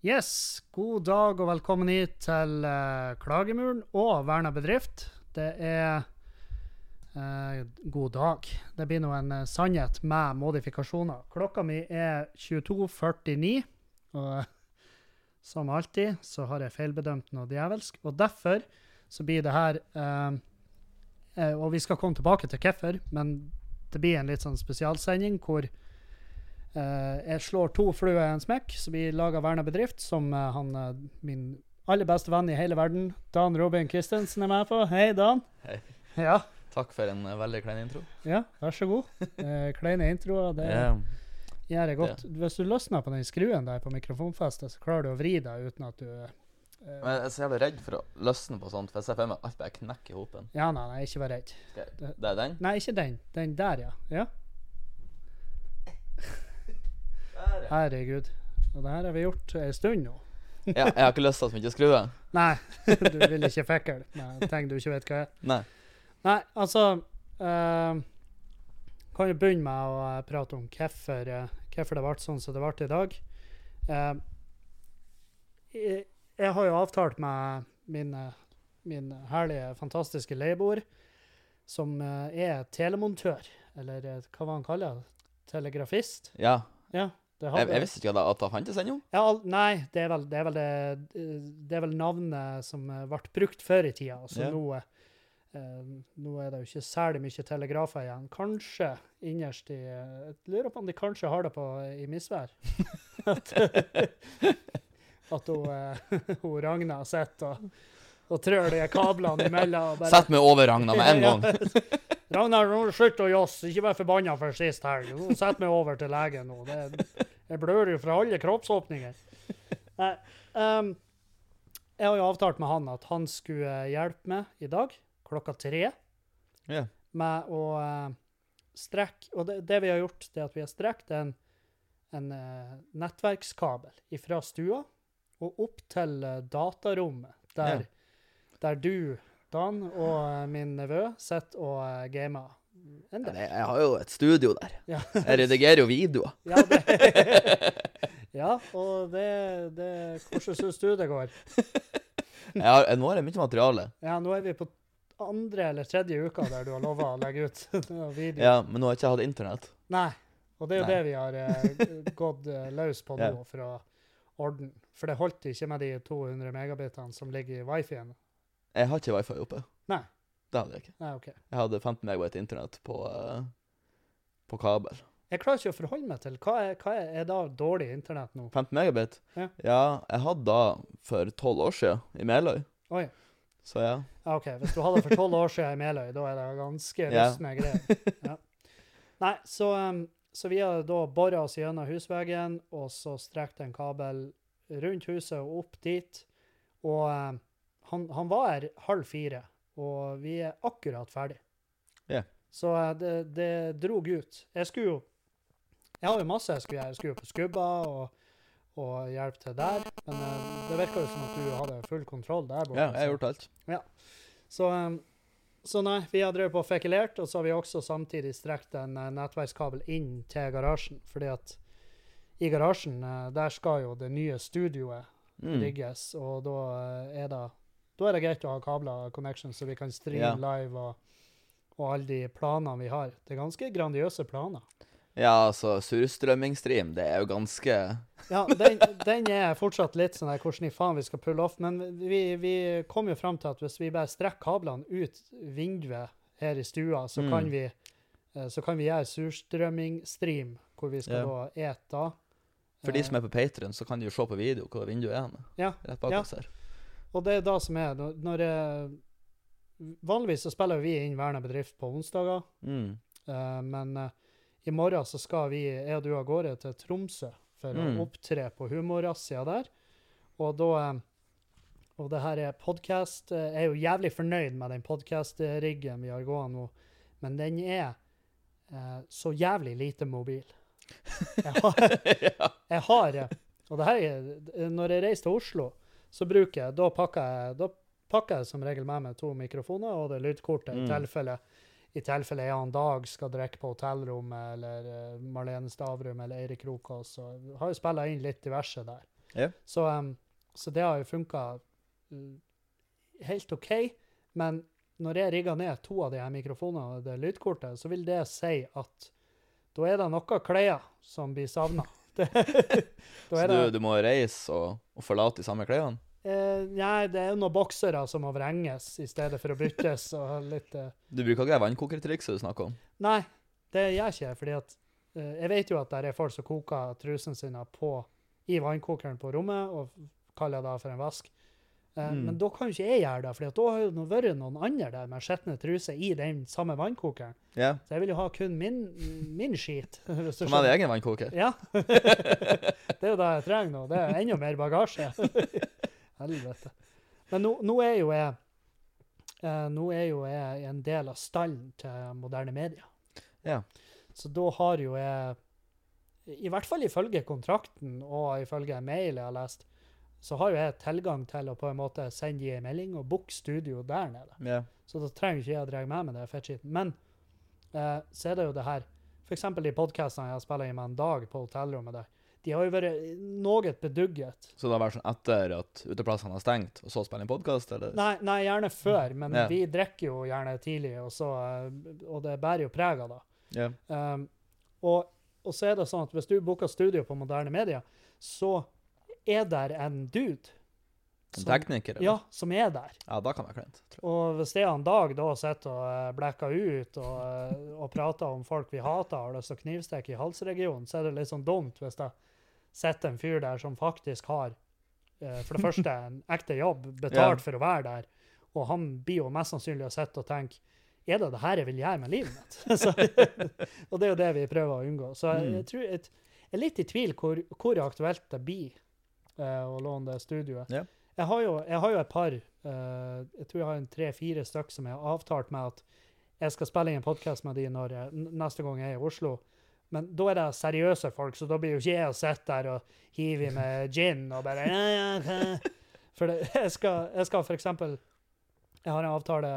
Yes, god dag og velkommen hit til uh, Klagemuren og Verna bedrift. Det er uh, god dag. Det blir nå en uh, sannhet med modifikasjoner. Klokka mi er 22.49, og som alltid så har jeg feilbedømt noe djevelsk. Og derfor så blir det her Og vi skal komme tilbake til hvorfor, men det blir en litt sånn spesialsending hvor jeg slår to fluer i en smekk, så vi lager Verna bedrift, som eh, han, eh, min aller beste venn i hele verden, Dan Robin Christensen, er med på. Hei, Dan. Hei. Ja, Takk for en eh, veldig klein intro. ja vær så god. Eh, kleine introer, det yeah. gjør jeg godt. Hvis du løsner på den skruen der på mikrofonfestet, så klarer du å vri deg uten at du eh, Men jeg er så jævlig redd for å løsne på sånt, for jeg ser for meg alt bare knekker i hopen. Ja, nei, nei, ikke vær redd. Det, Det er den? Nei, ikke den. Den der, ja. ja. Der, ja. Herregud. Og det her har vi gjort en stund nå. ja. Jeg har ikke lyst til at vi ikke skrur skruer. Nei, du vil ikke fikle med ting du ikke vet hva er. Nei. Nei, altså uh, Kan jo begynne med å eh, prate om hvorfor, eh, hvorfor det ble sånn som det ble i dag. Uh, jeg, jeg har jo avtalt med min, min herlige, fantastiske leieboer, som er telemontør, eller hva var han kaller det? Telegrafist? Ja. Ja, Jeg, jeg visste ikke at det fantes ennå. ja, nei, det er vel det, er vel det, det er vel navnet som eh, ble brukt før i tida. Altså Ja. nå, eh, nå er det jo ikke særlig mye telegrafer igjen. Kanskje innerst i eh, Jeg lurer på om de kanskje har det på i misvær. at at hun, eh, hun Ragna sitter og, og trør de kablene imellom. bare- Sett meg over Ragna med en gang. Ragnar, slutt å jazze. Ikke vær forbanna for sist helg. Sett meg over til legen nå. Det, jeg blør jo fra alle kroppsåpninger. Nei, um, jeg har jo avtalt med han at han skulle hjelpe meg i dag klokka tre yeah. med å uh, strekke Og det, det vi har gjort, det er at vi har strekt en, en uh, nettverkskabel fra stua og opp til uh, datarommet, der, der du, Dan, og eh, min nevø sitter og uh, gamer. En del. Jeg, har jo et studio der. Ja. Jeg redigerer jo videoer. Ja, det, ja, og det, det Hvordan syns du det går? Har, nå har jeg mye materiale. Ja, nå er vi på andre eller tredje uka der du har lova å legge ut video. Ja, men nå har jeg ikke hatt internett. Nei. Og det er jo Nei. det vi har eh, gått eh, løs på nå Ja. for å ordne. For det holdt ikke med de 200 megabitene som ligger i wifien. Jeg har ikke wifi oppe. Nei. Det hadde jeg ikke. Nei, OK. Jeg hadde 15 megabyte internett på, eh, på kabel. Jeg klarer ikke å forholde meg til hva er, hva er, er da dårlig internett nå. 15 megabit? Ja. jeg hadde da for 12 år siden i Meløy. Oi. Så ja. Ja, OK. Hvis du hadde for tolv år siden i Meløy, da er det ganske Ja. rustne greier. Ja. Nei, så, um, så vi har da bora oss gjennom husveggen, og så strekt en kabel rundt huset og opp dit. Og um, han, han var her halv fire, og vi er akkurat ferdig. Yeah. Så det, det drog ut. Jeg skulle jo Jeg har jo masse jeg skulle gjøre. Jeg skulle jo på skubba og, og hjelpe til der, men uh, det virka jo som at du hadde full kontroll der borte. ja, jeg har gjort alt. så, um, så nei, vi har drevet på og fekulert, og så har vi også samtidig strekt en eh, nettverkskabel inn til garasjen. Fordi at i garasjen, eh, der skal jo det nye studioet Mm. rigges, og da eh, er det da er det greit å ha kabler connection, så vi kan streame Ja. live og, og alle de planene vi har. Det er ganske grandiøse planer. Ja, altså, surstrømmingstream, det er jo ganske Ja, den, den er fortsatt litt sånn der hvordan i faen vi skal pulle off, men vi, vi kom jo fram til at hvis vi bare strekker kablene ut vinduet her i stua, så, Mm. kan, vi, eh, så kan vi gjøre surstrømming-stream, hvor vi skal Ja. da ete. For de som er på Patreon, så kan de jo se på video hvor vinduet er. Ja, Rett bak Ja. oss her. Og det er da som er når, jeg, Vanligvis så spiller vi inn Verna bedrift på onsdager, Mm. uh, men uh, i morgen så skal vi, jeg og du av gårde til Tromsø for Mm. å opptre på Humorrazzia der. Og da eh, Og det her er podkast. Jeg er jo jævlig fornøyd med den podkast-riggen vi har gående nå, men den er uh, så jævlig lite mobil. Jeg har, jeg har eh, Og det her er Når jeg reiser til Oslo, så bruker jeg Da pakker jeg, da pakker jeg som regel med meg to mikrofoner og det lydkortet, i Mm. tilfelle i tilfelle jeg annen dag skal drikke på hotellrommet, eller eh, Marlene Stavrum eller Eirik Krokås. Så har jo spilla inn litt diverse der. Yeah. Så, um, så det har jo funka helt OK. Men når jeg rigger ned to av de her mikrofonene og det lydkortet, så vil det si at da er det noe klær som blir savna. Så du, du må reise og, og forlate de samme klærne? eh, Nei, det er jo noen boksere som må vrenges i stedet for å byttes. litt... Eh, Du bruker ikke det vannkokertrikset du snakker om? Nei, det gjør jeg ikke. fordi at eh, jeg vet jo at det er folk som koker trusene sine på, i vannkokeren på rommet og kaller det for en vask. Eh, Mm. Men da kan jo ikke jeg gjøre det, for da har det vært noen andre der med skitne truser i den samme vannkokeren. Ja. Så jeg vil jo ha kun min, min skit. Som er egen vannkoker? Ja. det er jo det jeg trenger nå. Det er enda mer bagasje. Helvete. Men nå, nå er jo jeg eh, Nå er jo jeg en del av stallen til moderne media. Ja. Så da har jo jeg, i hvert fall ifølge kontrakten og ifølge mail jeg har lest, så har jo jeg tilgang til å på en måte sende de en melding og booke studio der nede. Yeah. Så da trenger ikke jeg å dra med meg det fettskitten. Men eh, så er det jo det her F.eks. de podkastene jeg spilt inn med en dag på hotellrommet der. De har jo vært noe bedugget. Så det har vært sånn etter at uteplassene har stengt, og så spiller en podkast. Nei, nei, gjerne før, men yeah. vi drikker jo gjerne tidlig, og, så, eh, og det bærer jo preg av det. Yeah. Um, og, og så er det sånn at hvis du booker studio på moderne media, så er der en dude. En tekniker? eller? ja, som er der. Ja, da kan være kleint. Og hvis det er en dag da sitter og eh, blekker ut og, eh, og prater om folk vi hater og har lyst til å knivstikke i halsregionen, så er det litt sånn dumt hvis det sitter en fyr der som faktisk har eh, for det første en ekte jobb, betalt yeah. for å være der, og han blir jo mest sannsynlig å sitte og tenke er det det her jeg vil gjøre med livet mitt? så, og det er jo det vi prøver å unngå. Så jeg, Mm. jeg, tror, jeg, jeg er litt i tvil hvor, hvor aktuelt det blir eh, å låne det studioet. Yeah. Jeg har jo, jeg har jo et par eh, Jeg tror jeg har en tre-fire stykk som jeg har avtalt med at jeg skal spille inn en podkast med de jeg, neste gang jeg er i Oslo. Men da er det seriøse folk, så da blir jo ikke jeg å sitte der og hive i med gin og bare ja, ja, ja. For det, jeg, skal, jeg skal for eksempel Jeg har en avtale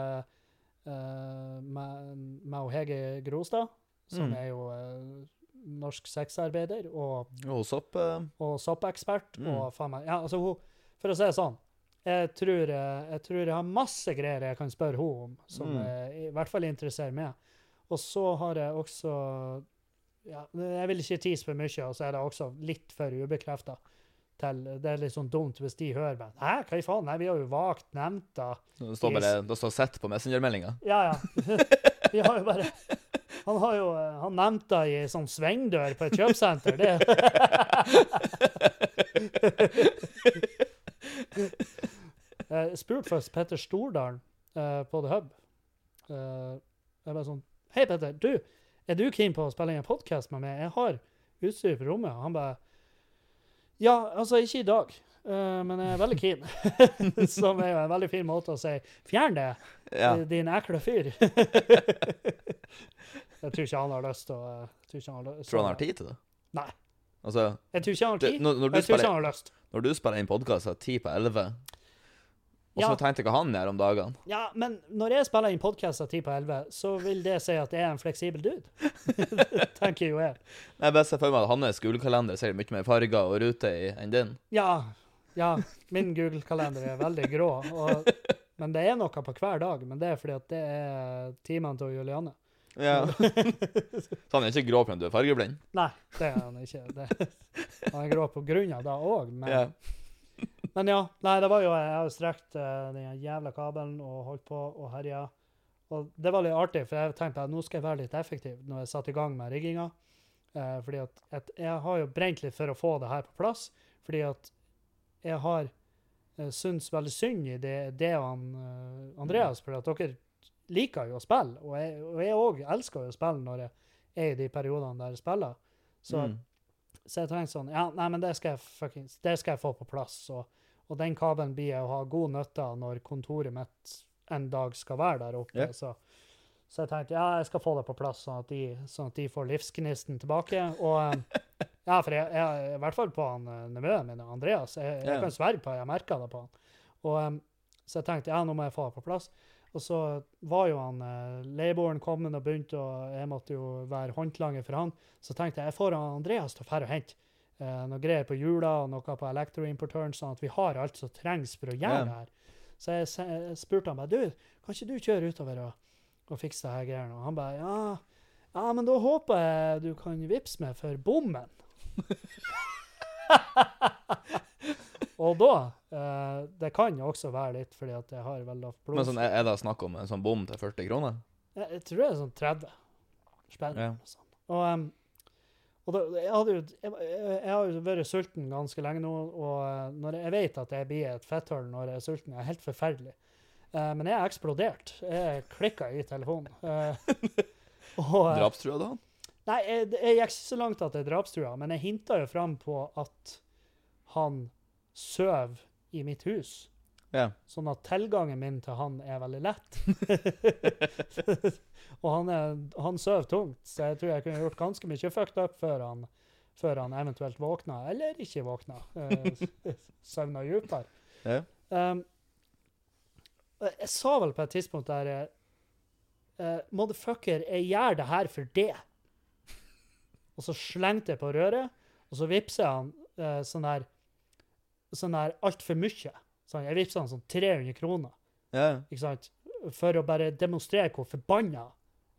uh, med, med Hege Grostad, som Mm. er jo eh, norsk sexarbeider og Og sopp eh, og soppekspert. Mm. og faen meg, ja, altså hun, For å si det sånn, jeg tror, eh, jeg tror jeg har masse greier jeg kan spørre henne om, som Mm. jeg, i hvert fall interesserer meg. Og så har jeg også ja, Jeg vil ikke tise for mye, og så er det også litt for ubekrefta. Det er litt sånn dumt hvis de hører meg. Hæ, hva i faen? Nei, vi har jo vagt nevnt da.' Det står bare det står 'sett' på Messenger-meldinga. Ja, ja. Vi har jo bare Han har jo eh, han nevnte ei sånn svingdør på et kjøpesenter. Det Jeg spurte først Petter Stordalen uh, på The Hub. Uh, jeg bare sånn Hei, Petter. Du, er du keen på å spille inn en podkast med meg? Jeg har utstyr på rommet. Og han bare Ja, altså, ikke i dag. Uh, men jeg er veldig keen. Som er jo en veldig fin måte å si 'fjern det'. Ja. Din ekle fyr. jeg tror ikke han har lyst til å Tror ikke han har lyst Tror han har tid til det? Nei. Altså, Jeg tror ikke han har det, tid. når, når, Jeg tror ikke han har lyst. når du spiller inn podkast ti på elleve, og så Ja. tenkte jeg hva han gjør om dagene Ja, men når jeg spiller inn av ti på 11, så vil det si at jeg er en fleksibel dude. Tenker jo jeg. Jeg bare ser for meg at hans skolekalender ser mye mer farger og ruter i enn din. Ja. Ja. Min Google-kalender er veldig grå. Og, men det er noe på hver dag. Men det er fordi at det er timene til Julianne. Ja. så han er ikke grå fordi du er fargeblind? Nei, det er han ikke. Det, han er grå på grunn av det òg, men Ja. Men ja, nei, det var jo Jeg har strekt eh, den jævla kabelen og holdt på og herja. Og det var litt artig, for jeg tenkte at nå skal jeg være litt effektiv når jeg satte i gang med rigginga. Eh, fordi at, at jeg har jo brent litt for å få det her på plass. Fordi at jeg har uh, syntes veldig synd i det, det han, uh, Andreas, fordi at dere liker jo å spille. Og jeg og jeg òg elsker jo å spille når jeg er i de periodene der jeg spiller. Så Mm. så jeg tenkte sånn, ja, nei, men det skal jeg, fucking, det skal jeg få på plass. Og, og den kabelen blir jeg å ha god nytte av når kontoret mitt en dag skal være der oppe. Yeah. Så, så jeg tenkte, ja, jeg skal få det på plass, sånn at de, sånn at de får livsgnisten tilbake. Og ja, for jeg, jeg, i hvert fall på han eh, nevøen min, Andreas, jeg, jeg yeah. kan sverge på, jeg merka det på han. Og så jeg tenkte, ja, nå må jeg få det på plass. Og så var jo han eh, leieboeren kommet og begynte, og jeg måtte jo være håndlanger for han. Så tenkte jeg jeg får han Andreas til å dra og hente eh, noe greier på hjula og noe på elektroimportøren, sånn at vi har alt som trengs for å gjøre det her. Så jeg, jeg spurte han bare du, kan ikke du kjøre utover og, og fikse det her greiene? Og han bare ja, ja, men da håper jeg du kan vippse meg for bommen. og da eh, Det kan jo også være litt fordi at jeg har veldig lavt Men sånn, er det snakk om en sånn bom til 40 kroner? jeg, jeg tror det er sånn 30 spenn. Ja. sånn. Og, um, og da, jeg, hadde jo, jeg, jeg, har jo vært sulten ganske lenge nå, og eh, når jeg vet at jeg blir et fetthull når jeg er sulten, det er helt forferdelig. Uh, men jeg har eksplodert. Jeg klikka i telefonen. Uh, og, eh, Drapstrua du han? Nei, jeg, jeg gikk ikke så langt at jeg drapstrua, men jeg hinta jo fram på at han sover i mitt hus. Ja. Sånn at tilgangen min til han er veldig lett. og han, er, han sover tungt, så jeg tror jeg kunne gjort ganske mye fucked up før han, før han eventuelt våkna, eller ikke våkna. Uh, Søvna dypere. Ja. Um, jeg sa vel på et tidspunkt der uh, eh, Motherfucker, jeg gjør det her for det. Og så slengte jeg på røret, og så vippser jeg han uh, sånn der sånn der altfor mye. Sånn, jeg vippsa han sånn 300 kroner, Ja. ikke sant? For å bare demonstrere hvor forbanna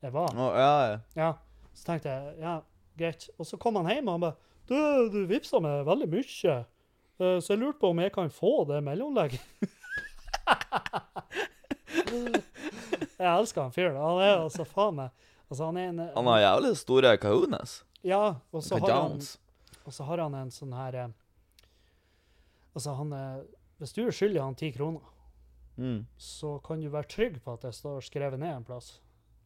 jeg var. Å, ja, ja. Ja, så tenkte jeg, ja, greit. Og så kom han hjem, og han bare, du, du vippsa meg veldig mye, eh, så jeg lurte på om jeg kan få det mellomlegget. jeg elsker han fyren. Han er altså faen meg, altså han en... Han har jævlig store kahunas. Ja, og så har han, og så har han en sånn her, eh, altså han er, hvis du er skyldig han ti kroner, Mm. så kan du være trygg på at det står skrevet ned en plass.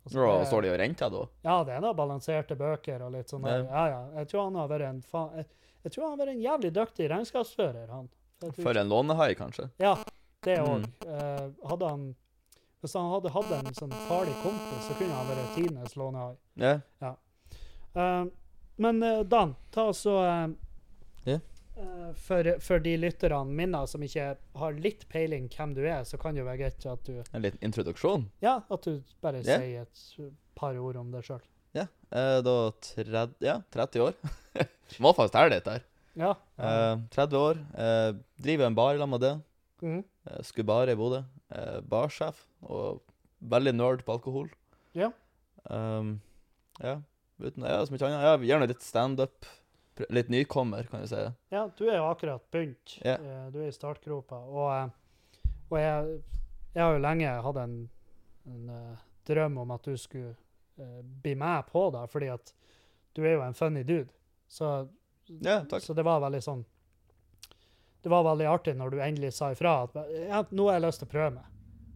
Altså, det- står de og renter da? Ja, det er da balanserte bøker og litt sånn. Ja, ja. Jeg tror han har vært en fa Jeg, jeg tror han har vært en jævlig dyktig regnskapsfører, han. For en lånehai, kanskje? Ja, det Mm. òg. hadde han Hvis han hadde hatt en sånn farlig kompis, så kunne han vært tidenes lånehai. Ja. Uh, men eh, Dan, ta Ja. eh, for, for de lytterne mine som ikke har litt peiling hvem du er, så kan det jo være greit at du En liten introduksjon. Ja, at du bare yeah. sier et par ord om deg sjøl. Ja. Eh, da 30, ja, 30 år. Må faktisk telle litt der. Ja. Eh, 30 år. Eh, driver en bar i lag med det. Mhm. Skulle Skubare i Bodø. Eh, barsjef. Og veldig nerd på alkohol. Ja. Um, ja. Uten ja, så mye annet. Ja, gjerne litt standup. Litt nykommer, kan du si. Ja, du er jo akkurat begynt. Ja. Eh, Du er i startgropa. Og, eh, og jeg, jeg har jo lenge hatt en, en uh, drøm om at du skulle uh, bli med på det, fordi at du er jo en funny dude. Så, Ja, takk. så det var veldig sånn Det var veldig artig når du endelig sa ifra at ja, nå har jeg lyst til å prøve meg.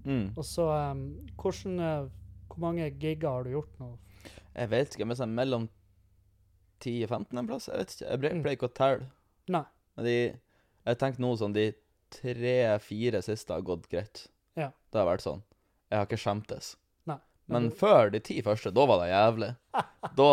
Mm. Og så um, hvordan, uh, Hvor mange gigger har du gjort nå? Jeg vet ikke, men sånn mellom 10 og 15 en plass? Jeg vet ikke. Jeg ble- ble ikke å telle. Nei. Men de, jeg tenker nå sånn de tre-fire siste har gått greit. Ja. Det har vært sånn. Jeg har ikke skjemtes. Nei. Men Men før de ti første, da var det jævlig. Da,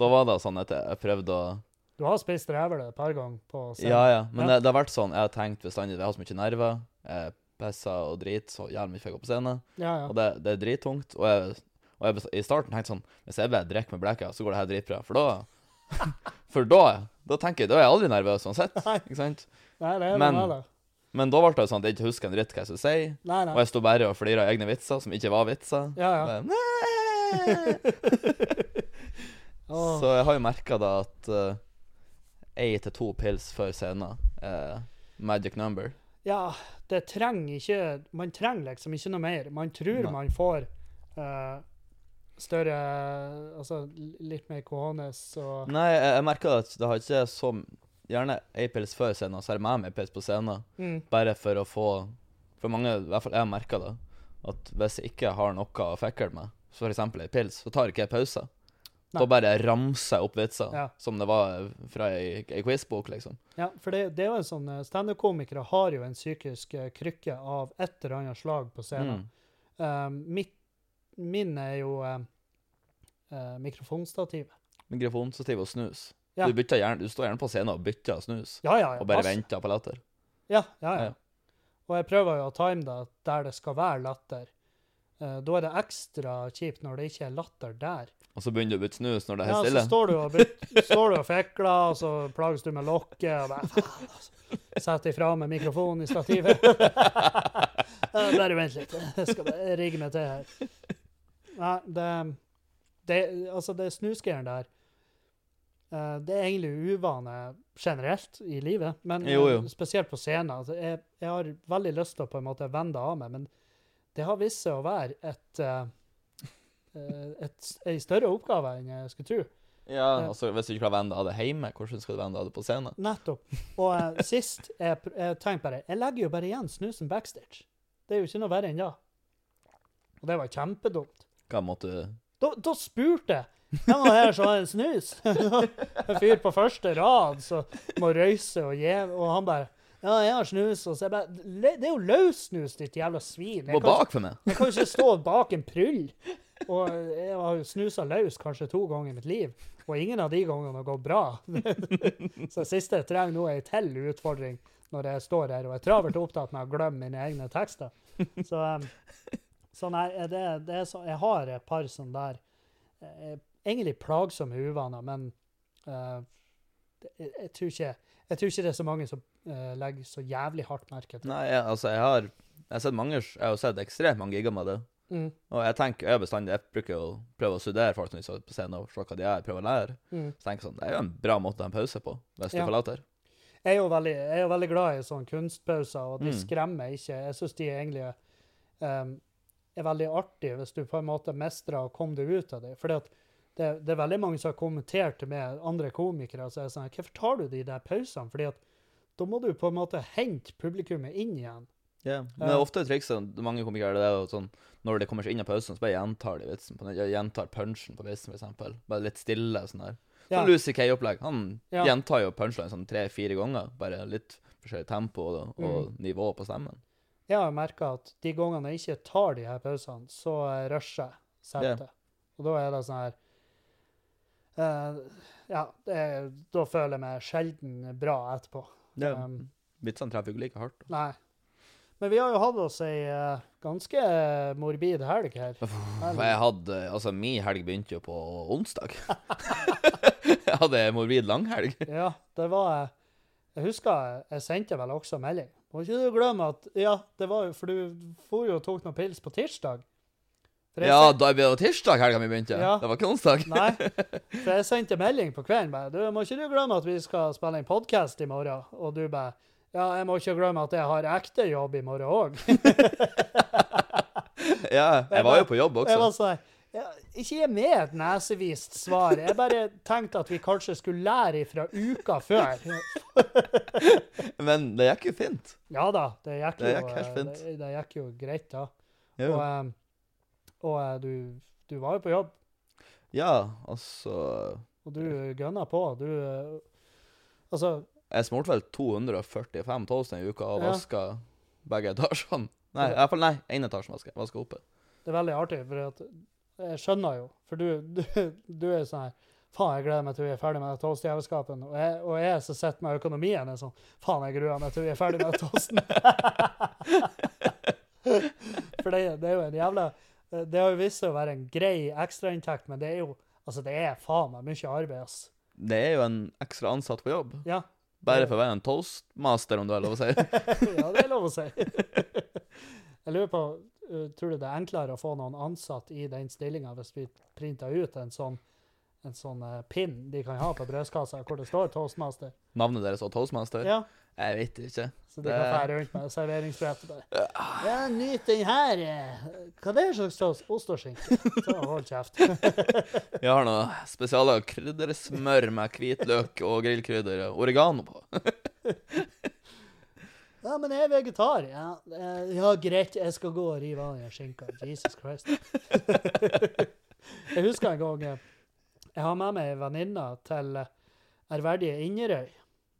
da var det sånn at jeg, jeg prøvde å Du har spist rævle et par ganger på scenen. Ja, ja. Men Ja. Det, det har vært sånn. Jeg har tenkt bestandig Jeg har så mye nerver. Jeg pisser og driter så jævlig mye før jeg går på scenen. ja, ja. Og det, det er drittungt. Og jeg, og jeg i starten tenkte sånn Hvis jeg bare drikker med blekka, så går det her dritbra. For da For da Da tenker jeg, da er jeg aldri nervøs uansett. Ikke sant? Nei, det er Men- det, det. Men da ble det sånn at jeg ikke husker en dritt hva jeg skulle si. Nei, nei. Og jeg sto bare og flira egne vitser som ikke var vitser. Ja, ja. Men! Så jeg har jo merka da at én til to pils før scenen er magic number. Ja, det trenger ikke Man trenger liksom ikke noe mer. Man tror Nei. man får eh, større Altså litt mer cojones og Nei, jeg, jeg merker at det har ikke så Gjerne ei pils før scenen, så er det med meg ei pils på scenen. mm, Bare for å få For mange, i hvert fall jeg merker det, at hvis jeg ikke har noe å fekle med, så eksempel ei pils, så tar ikke jeg pause. Nei. Da bare ramser jeg opp vitser, Ja. som det var fra ei, ei quizbok, liksom. Ja, for det, det er jo en sånn eh, Standup-komikere har jo en psykisk eh, krykke av et eller annet slag på scenen. Mm. Um, mitt, min er jo eh, eh, mikrofonstativet. Mikrofonstativ og snus. Ja. Du, gjerne, du står gjerne på scenen og bytter snus, Ja, ja, ja. og bare masse. venter på latter. Ja, ja, ja. Ja. Og jeg prøver jo å time det der det skal være latter. Eh, da er det ekstra kjipt når det ikke er latter der. Og så begynner du å bytte snus når det er Ja, helt så står du og, byt- står du og fikler, og så plages du med lokket, og bare faen, altså. Setter ifra med mikrofonen i stativet. Bare vent litt, jeg skal bare rigge meg til her. Nei, det, det Altså, det snusgreiene der uh, Det er egentlig uvane generelt i livet, men Jo, jo. eh, spesielt på scenen. Altså, jeg, jeg har veldig lyst til å på en måte vende det av meg, men det har vist seg å være et, uh, eh, en større oppgave enn jeg skulle tro. Ja, altså Hvis du ikke klarer å vende av det hjemme, hvordan skal du vende av det på scenen? Nettopp. Og uh, sist jeg, jeg tenkte bare Jeg legger jo bare igjen snusen backstage. Det er jo ikke noe verre enn det. Og det var kjempedumt. Hva måtte du Da, da spurte jeg. Jeg var her som hadde en snus. En fyr på første rad som må røyse og gi, og han bare Ja, jeg har snus. Og så jeg bare Det er jo løs snus, ditt jævla svin. Jeg kan, bak for meg! jeg kan jo ikke stå bak en prull. Og jeg har jo snusa løs kanskje to ganger i mitt liv, og ingen av de gangene har gått bra. Så det siste jeg trenger nå, er ei til utfordring når jeg står her og er travelt opptatt med å glemme mine egne tekster. Så, um, så nei, det, det er så, jeg har et par sånne der eh, egentlig plagsomme uvaner, men eh, det- jeg, jeg, tror ikke, jeg tror ikke det er så mange som eh, legger så jævlig hardt merke til det. Nei, jeg, altså, jeg har Jeg har sett mange Jeg har sett ekstremt mange gigger med det. Mm, Og jeg tenker jeg bestandig Jeg bruker å prøve å studere folk når de står på scenen og se hva de er, prøve å lære. mm. Så tenker jeg sånn, Det er jo en bra måte å ha en pause på, hvis Ja. du forlater. Jeg er jo veldig, jeg er jo veldig glad i sånne kunstpauser, og de Mm. skremmer ikke. Jeg syns de egentlig er, um, er veldig artig hvis du på en måte mestrer å komme deg ut av det. Fordi at det, det er veldig mange som har kommentert med andre komikere, og så er det sånn Hvorfor tar du de der pausene? Fordi at da må du på en måte hente publikummet inn igjen. Ja. Men det er ofte trikset mange komikere det er jo sånn Når de kommer seg inn i pausen, så bare gjentar de vitsen. på Gjentar punchen på vitsen, eksempel. Bare litt stille. sånn der. Så yeah. Lucy Kay-opplegg. Han yeah. gjentar jo punchline sånn tre-fire ganger. Bare litt forskjellig tempo og, og Mm. nivå på stemmen. Jeg har merka at de gangene jeg ikke tar de her pausene, så eh, rusher jeg settet. Og da er det sånn her uh, Ja, er, da føler jeg meg sjelden bra etterpå. Ja. Um, Vitsene treffer jo ikke like hardt. Nei. Men vi har jo hatt oss ei eh, ganske morbid helg her. For jeg hadde Altså, min helg begynte jo på onsdag. jeg hadde morbid langhelg. Ja, det var Jeg husker jeg sendte vel også melding. Må ikke du glemme at Ja, det var jo For du for jo og tok noen pils på tirsdag. For jeg Ja, da ble det tirsdag helga vi begynte. Ja. Det var ikke onsdag. Nei, for jeg sendte melding på kvelden bare, du må ikke du glemme at vi skal spille en podcast i morgen, og du bare, ja, jeg må ikke glemme at jeg har ekte jobb i morgen også. Ja, jeg var jo på jobb Jeg var sånn, ja, ikke gi meg et nesevist svar, jeg bare tenkte at vi kanskje skulle lære fra uka før. Men det gikk jo fint. Ja da, det gikk Det jo, gikk helt eh, fint. det, det gikk jo greit da. Jo. Og, eh, og eh, du, du var jo på jobb, Ja, altså og du gønna på, du, eh, altså, Jeg smurte vel 245 toast i uka og Ja. vaska begge etasjene. Nei, i hvert fall nei, én etasje. Vaska oppe. Det er veldig artig, for at jeg skjønner jo. For du, du, du er sånn her Faen, jeg gleder meg til vi er ferdig med toastjævelskapen. Og jeg, og jeg som sitter med økonomien, er sånn Faen, jeg gruer meg til vi er ferdig med toasten. for det, det er jo en jævla Det har jo vist seg å være en grei ekstrainntekt, men det er jo Altså, det er faen meg mye arbeid, ass. Det er jo en ekstra ansatt på jobb. Ja. Bare for å være en toastmaster, om du har lov å si. ja, det er lov å si. jeg lurer på uh, Tror du det er enklere å få noen ansatt i den stillinga hvis vi printer ut en sånn en sånn uh, pinn de kan ha på brødskassa hvor det står Toastmaster? Navnet deres og toastmaster? Ja, Jeg vet ikke. så de Det- kan fære rundt med serveringsbrett og bare Ja, nyt den her. eh. Hva det er slags toast? Ost og skinke. Så hold kjeft. Vi har noe spesiale kryddersmør med hvitløk og grillkrydder og oregano på. Ja, men jeg er vegetar. Ja, eh, ja greit, jeg skal gå og rive av den skinka. Jesus Christ. jeg husker en gang eh, jeg har med meg ei venninne til eh, ærverdige Inderøy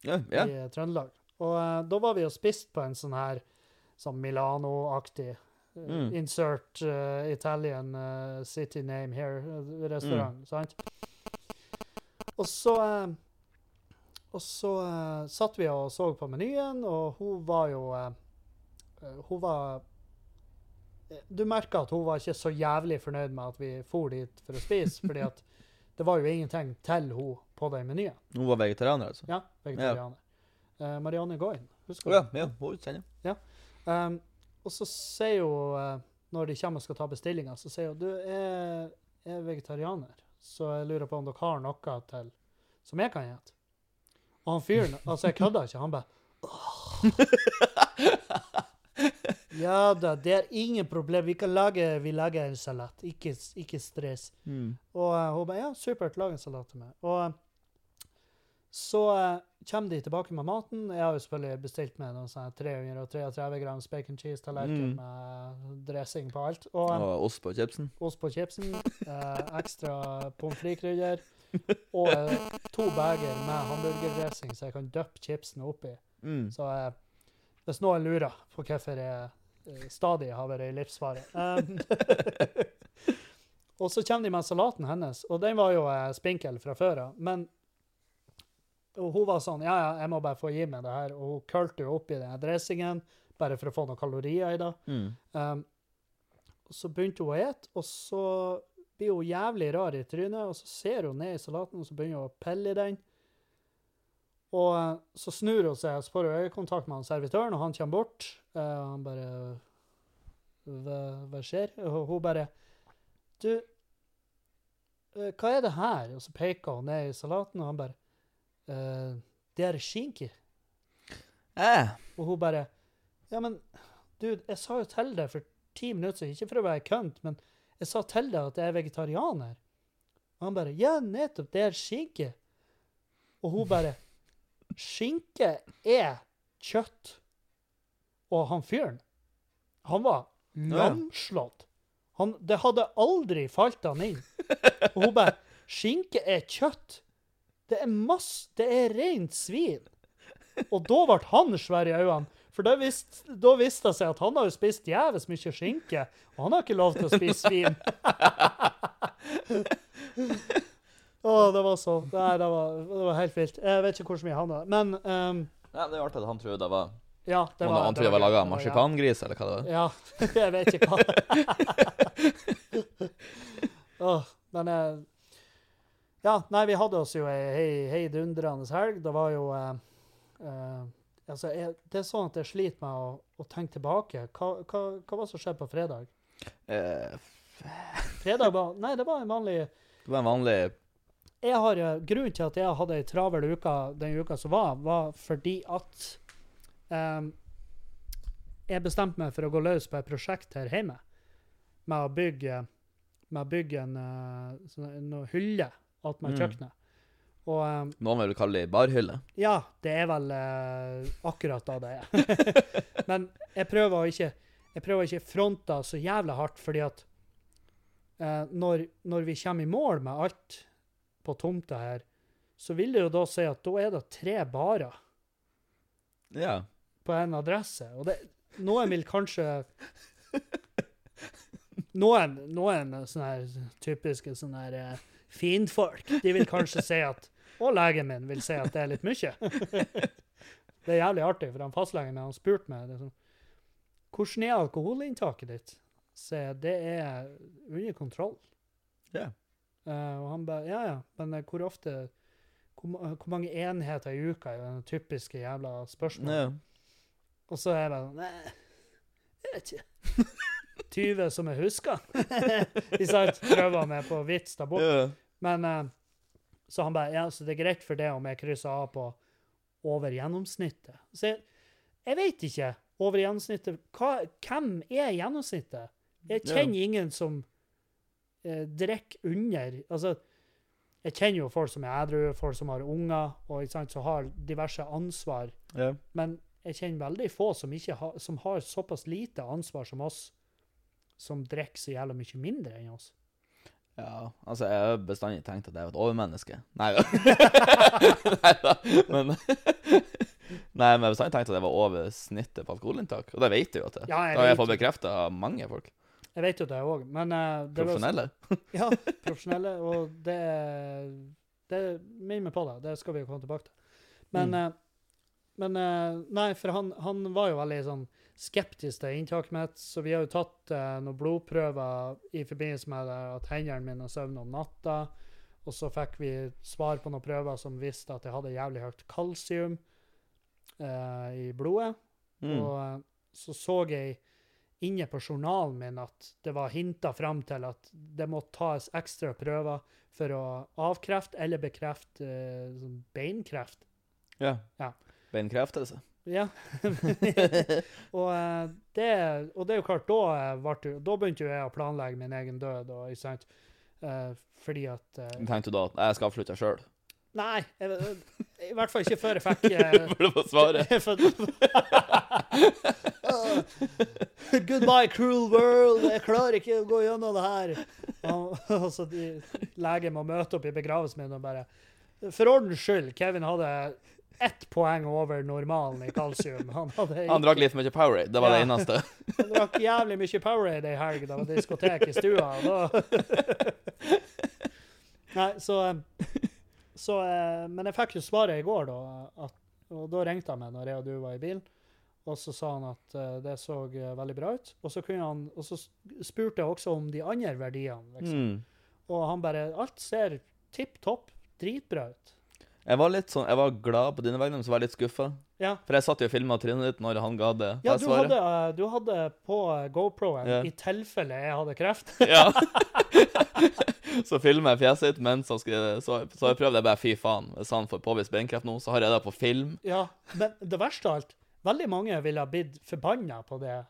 Ja, ja. i Trøndelag. Og uh, da var vi og spiste på en sånn her sånn Milano-aktig uh, Mm. insert uh, Italian city name here-restaurant. Mm. sant? Og så Og så uh, satt vi og så på menyen, og hun var jo eh, Hun var Du merka at hun var ikke så jævlig fornøyd med at vi for dit for å spise, fordi at det var jo ingenting til hun på den menyen. Hun var vegetarianer, altså? Ja, vegetarianer. Eh, Marianne Goyen, husker du? ja, ja, hun kjenner jeg. Um, og så sier hun, når de kommer og skal ta bestillinga, så sier hun du er, er vegetarianer, så jeg lurer på om dere har noe til som jeg kan gjette. Og han fyren, altså jeg kødder ikke, han bare. Ja da, det er ingen problem. Vi kan lage, vi lager en salat. Ikke, ikke stress. Mm. Og uh, hun bare ja, supert, lag en salat til meg. Og eh, så uh, kommer de tilbake med maten. Jeg har jo selvfølgelig bestilt med noen sånne 333 grams bacon cheese tallerken Mm. med dressing på alt. Og um, Og ost på chipsen. ost på chipsen, Uh, ekstra pommes frites-krydder og eh, to beger med hamburgerdressing så jeg kan dyppe chipsene oppi. Mm. Så eh, hvis noen lurer på hvorfor jeg eh, stadig har vært i livsfare um, Og så kommer de med salaten hennes, og den var jo eh, spinkel fra før av. Men og hun var sånn Ja, ja, jeg må bare få gi meg det her. Og hun kølte jo oppi den dressingen bare for å få noen kalorier i det. Mm. Um, så begynte hun å ete, og så blir hun jævlig rar i trynet, og så ser hun ned i salaten, og så begynner hun å pelle i den. Og eh, så snur hun seg og så får hun øyekontakt med han servitøren, og han kommer bort. Eh, og han bare hva, hva skjer? Og hun bare Du, eh, hva er det her? Og så peker hun ned i salaten, og han bare «Eh, Det er skinke. Eh. Og hun bare Ja, men dude, jeg sa jo til deg for ti minutter siden, ikke for å være kønt, men jeg sa til deg at jeg er vegetarianer. Og han bare Ja, nettopp, det er skinke. Og hun bare Skinke er kjøtt. Og han fyren, han var lamslått. Han, det hadde aldri falt han inn. Og hun bare Skinke er kjøtt. Det er masse Det er rent svin. Og da ble han svær i øynene. For da visste, da visste det seg at han har jo spist jævlig mye skinke, og han har ikke lov til å spise svin. Å, det var så Nei, det var, det var helt vilt. Jeg vet ikke hvor mye han der. Men um, Ja, det er artig at han trodde det var ja, det var han trodde det var laga av marsipangris, eller hva det var. Ja, jeg vet ikke hva oh, Men uh, Ja, nei, vi hadde oss jo ei hei- heidundrende helg. Det var jo uh, eh, Altså, jeg, det er sånn at jeg sliter med å, å tenke tilbake. Hva, hva, hva var det som skjedde på fredag? Uh, Fredag var Nei, det var en vanlig det var en vanlig jeg har, eh, Grunnen til at jeg hadde ei travel uke den uka som var, var fordi at um, jeg bestemte meg for å gå løs på et prosjekt her hjemme med å bygge, med å bygge en uh, sånn, noe hylle attmed Mm. kjøkkenet. Og um, Noen vil kalle det barhylle. ja, det er vel uh, akkurat da det er. Men jeg prøver å ikke jeg prøver ikke fronte så jævlig hardt, fordi at uh, når, når vi kommer i mål med alt på tomta her, så vil det jo da si at da er det tre barer Ja. på en adresse. Og det, noen vil kanskje Noen, noen sånne her typiske sånne her eh, finfolk, de vil kanskje si at Og legen min vil si at det er litt mye. det er jævlig artig, for han fastlegen min han spurte meg liksom, hvordan er alkoholinntaket ditt. Så det er under kontroll. Ja. Uh, og han bare Ja, ja, men eh, hvor ofte hvor, hvor mange enheter i uka er det typiske jævla spørsmålet? ja. Og så er jeg bare sånn Nei, jeg vet ikke. 20 som jeg husker. Ikke sant? Prøver meg på vits der borte. ja. Men eh, Så han bare Ja, så det er greit for det om jeg krysser av på over gjennomsnittet. Så jeg, jeg vet ikke. Over gjennomsnittet hva, Hvem er gjennomsnittet? Jeg Ja. kjenner ingen som eh, drikker under Altså, jeg kjenner jo folk som er edru, folk som har unger, og ikke sant, som har diverse ansvar. ja. Men jeg kjenner veldig få som, har, som har såpass lite ansvar som oss, som drikker så jævla mye mindre enn oss. Ja, altså, jeg har bestandig tenkt at jeg er et overmenneske. Nei da. Nei da. Men Nei, men jeg har bestandig tenkt at jeg var over snittet på alkoholinntak. Og det vet jeg jo at jeg Ja, jeg Det har jeg fått bekrefta av mange folk. Jeg vet jo det òg, men uh, det var- Profesjonelle. Ja, profesjonelle, og det Det minner meg på det. Det skal vi jo komme tilbake til. Men, Mm. uh, men uh, Nei, for han, han var jo veldig sånn skeptisk til inntaket mitt, så vi har jo tatt eh, noen blodprøver i forbindelse med at hendene mine søvner om natta. Og så fikk vi svar på noen prøver som viste at jeg hadde jævlig høyt kalsium eh, i blodet. Mm. Og eh, så så jeg inne på journalen min at det var hinta fram til at det må tas ekstra prøver for å avkrefte eller bekrefte eh, sånn beinkreft. Ja. Ja. Beinkreftelse. Ja. og, eh, det, og det er jo klart, da, eh, ble da begynte jo jeg å planlegge min egen død. Og, ikke sant? Eh, fordi at eh, Tenkte du da at jeg skal avslutte sjøl? Nei, jeg, i hvert fall ikke før jeg fikk eh, For det var svaret. Goodbye, cruel world. Jeg klarer ikke å gå gjennom det her. Og, og så de, legen må møte opp i begravelsen min og bare For ordens skyld, Kevin hadde ett poeng over normalen i kalsium. Han, hadde Han drakk litt for mye Powerade. Det var det eneste. Han drakk jævlig mye Powerade ei helg. Det var diskotek i stua. Da. Nei, så, så eh, Men jeg fikk jo svaret i går, da. At, og da ringte han meg når jeg og du var i bilen. Og så sa han at eh, det så eh, veldig bra ut. Og så, han, og så spurte jeg også om de andre verdiene. Liksom. Mm. Og han bare Alt ser tipp topp, dritbra ut. Jeg var litt sånn, jeg var glad på dine vegne, men så var jeg litt skuffa. Ja. For jeg satt jo og filma trynet ditt når han ga det Ja, du svaret. hadde, eh, du hadde på eh, GoPro-en Ja. i tilfelle jeg hadde kreft. Ja. så filmer jeg fjeset ditt mens han skriver. så, så jeg prøvde jeg bare fy faen. Hvis han får påvist beinkreft nå, så har jeg det på film. Ja, men det verste av alt, veldig mange ville ha blitt forbanna på det.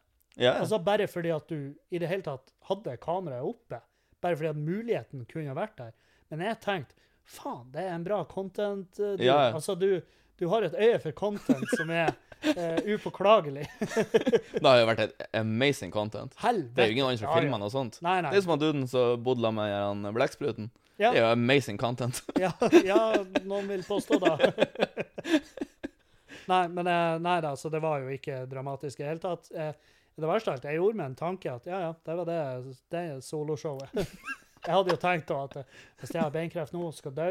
Ja. Altså Bare fordi at du i det hele tatt hadde kameraet oppe. Bare fordi at muligheten kunne ha vært der. Men jeg tenkte faen, det er en bra content. eh, Du. Ja. Altså, du, du har et øye for content som er uh, upåklagelig. Det har jo vært et amazing content. Helvete. Det er jo ingen andre som ja. filmer noe sånt. Nei, nei. Det er som han duden som bodde sammen med han blekkspruten. Ja, Det er jo amazing content. ja, ja, noen vil påstå det. nei, men eh, nei da, så det var jo ikke dramatisk i det hele tatt. Det verste av alt, jeg gjorde meg en tanke at ja, ja, det var det, det soloshowet. Jeg hadde jo tenkt da at eh, hvis jeg har beinkreft nå og skal dø,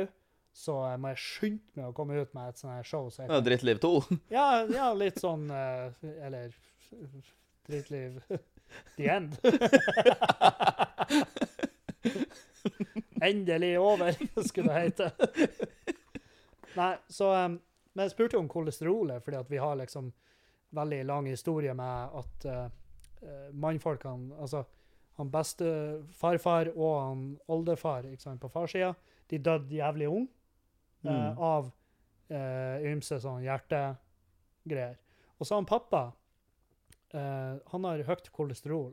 så eh, må jeg skynde meg å komme ut med et sånt her show. Så kan, Drittliv 2. ja, ja, litt sånn eh, Eller Drittliv The End. Endelig over, skulle det hete. Nei, så Men jeg spurte jo om kolesterolet, fordi at vi har liksom veldig lang historie med at uh, mannfolkene Altså han beste farfar og han oldefar sant, på farssida, de døde jævlig ung eh, Mm. av eh, ymse sånn hjertegreier. Og så han pappa eh, Han har høyt kolesterol.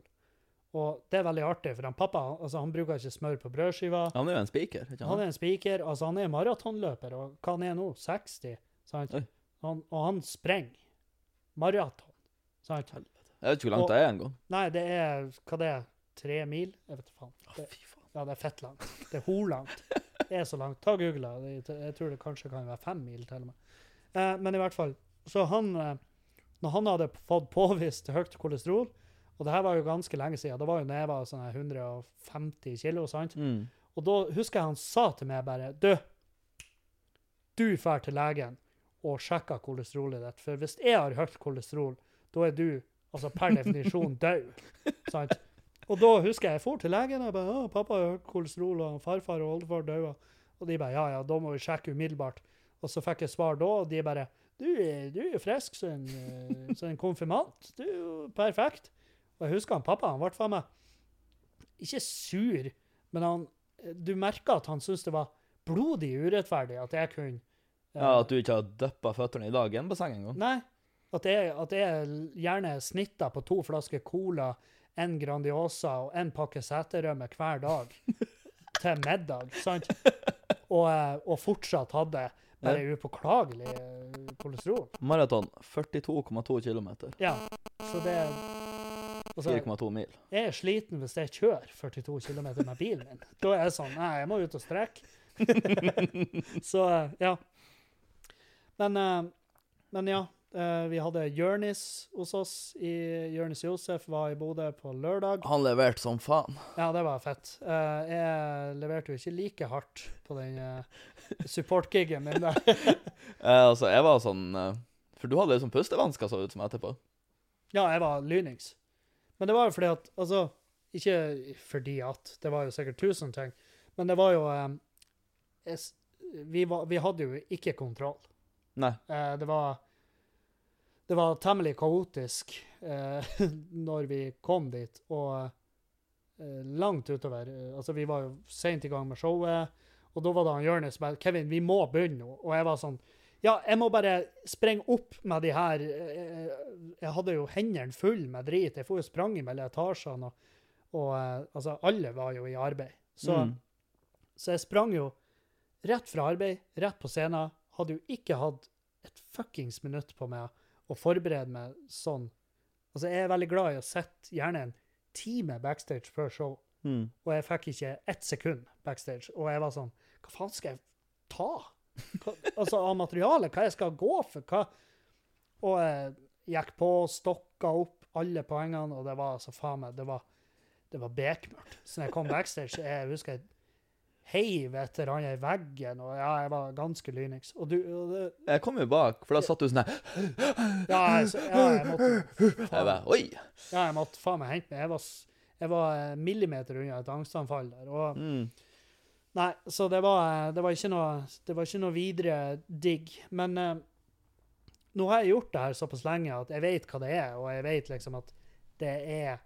Og det er veldig artig, for han pappa altså, han bruker ikke smør på brødskiva. Han er jo en spiker. ikke Han er en spiker. altså Han er maratonløper, og hva han er nå? 60? Sant? Han, og han sprenger maraton. Sant? Jeg vet ikke hvor langt Og- det er engang. Nei, det er hva det er? Tre mil? Jeg vet faen. Det, ja, det er fett langt. Det er horlangt. Det er så langt. Ta Google Jeg tror det kanskje kan være fem mil til og med. Eh, men i hvert fall, så han eh, Når han hadde fått påvist høyt kolesterol, og det her var jo ganske lenge siden, da var jo jeg var sånn 150 kilo, sant? Mm. Og da husker jeg han sa til meg bare Du, du drar til legen og sjekker kolesterolet ditt. For hvis jeg har høyt kolesterol, da er du altså per definisjon død. Sant? Og da husker jeg jeg for til legen og bare, å, 'Pappa har høyt kolesterol, og farfar og oldefar døde.' Og de bare 'Ja, ja, da må vi sjekke umiddelbart'. Og så fikk jeg svar da, og de bare 'Du, du er jo frisk som en, eh, en konfirmant. Du er jo perfekt.' Og jeg husker han pappa, han ble faen meg ikke sur, men han, du merka at han syntes det var blodig urettferdig at jeg kunne uh, Ja, At du ikke har dyppa føttene i dag i en basseng engang. Nei. At jeg, at jeg gjerne snitta på to flasker Cola, en Grandiosa og en pakke seterømme hver dag til middag. sant? Og, eh, og fortsatt hadde bare upåklagelig eh, kolesterol. Maraton 42,2 km. Ja, så det altså, 4,2 mil. Jeg er sliten hvis jeg kjører 42 km med bilen min. Da er jeg sånn Nei, jeg må ut og strekke. så eh, ja. Men, men ja. Eh, Vi hadde Jørnis hos oss. i Jørnis Josef var i Bodø på lørdag. Han leverte som faen. Ja, det var fett. Eh, Jeg leverte jo ikke like hardt på den uh, support-gigen min der. Eh, altså, jeg var sånn eh, For du hadde liksom pustevansker, så ut som etterpå. Ja, jeg var lynings. Men det var jo fordi at Altså, ikke fordi at Det var jo sikkert tusen ting, men det var jo eh, jeg vi, var, vi hadde jo ikke kontroll. Nei. Eh, det var Det var temmelig kaotisk eh, når vi kom dit, og eh, langt utover Altså, vi var jo seint i gang med showet, og da var det han Jonis som bare 'Kevin, vi må begynne nå.' Og jeg var sånn Ja, jeg må bare sprenge opp med de her eh, Jeg hadde jo hendene fulle med drit. Jeg får jo sprang mellom etasjene, og, og eh, altså, alle var jo i arbeid. Så, Mm. så jeg sprang jo rett fra arbeid, rett på scenen. Hadde jo ikke hatt et fuckings minutt på meg å forberede meg sånn. Altså, jeg er veldig glad i å sitte gjerne en time backstage før show, Mm. og jeg fikk ikke ett sekund backstage. Og jeg var sånn Hva faen skal jeg ta? Hva, altså, av materialet? Hva jeg skal gå for? Hva? Og jeg gikk på, stokka opp alle poengene, og det var altså faen meg Det var, det var bekmørkt. Så når jeg kom backstage, jeg husker jeg heiv etter han i veggen, og ja, jeg var ganske lynings. Og du og det, Jeg kom jo bak, for da satt du sånn her. ja, jeg, ja, jeg måtte Jeg bare Oi! Ja, jeg måtte faen meg hente meg. Jeg var, jeg var eh, millimeter unna et angstanfall der. Og, Mm. nei, så det var, eh, det var ikke noe Det var ikke noe videre digg. Men eh, nå har jeg gjort det her såpass lenge at jeg vet hva det er, og jeg vet liksom at det er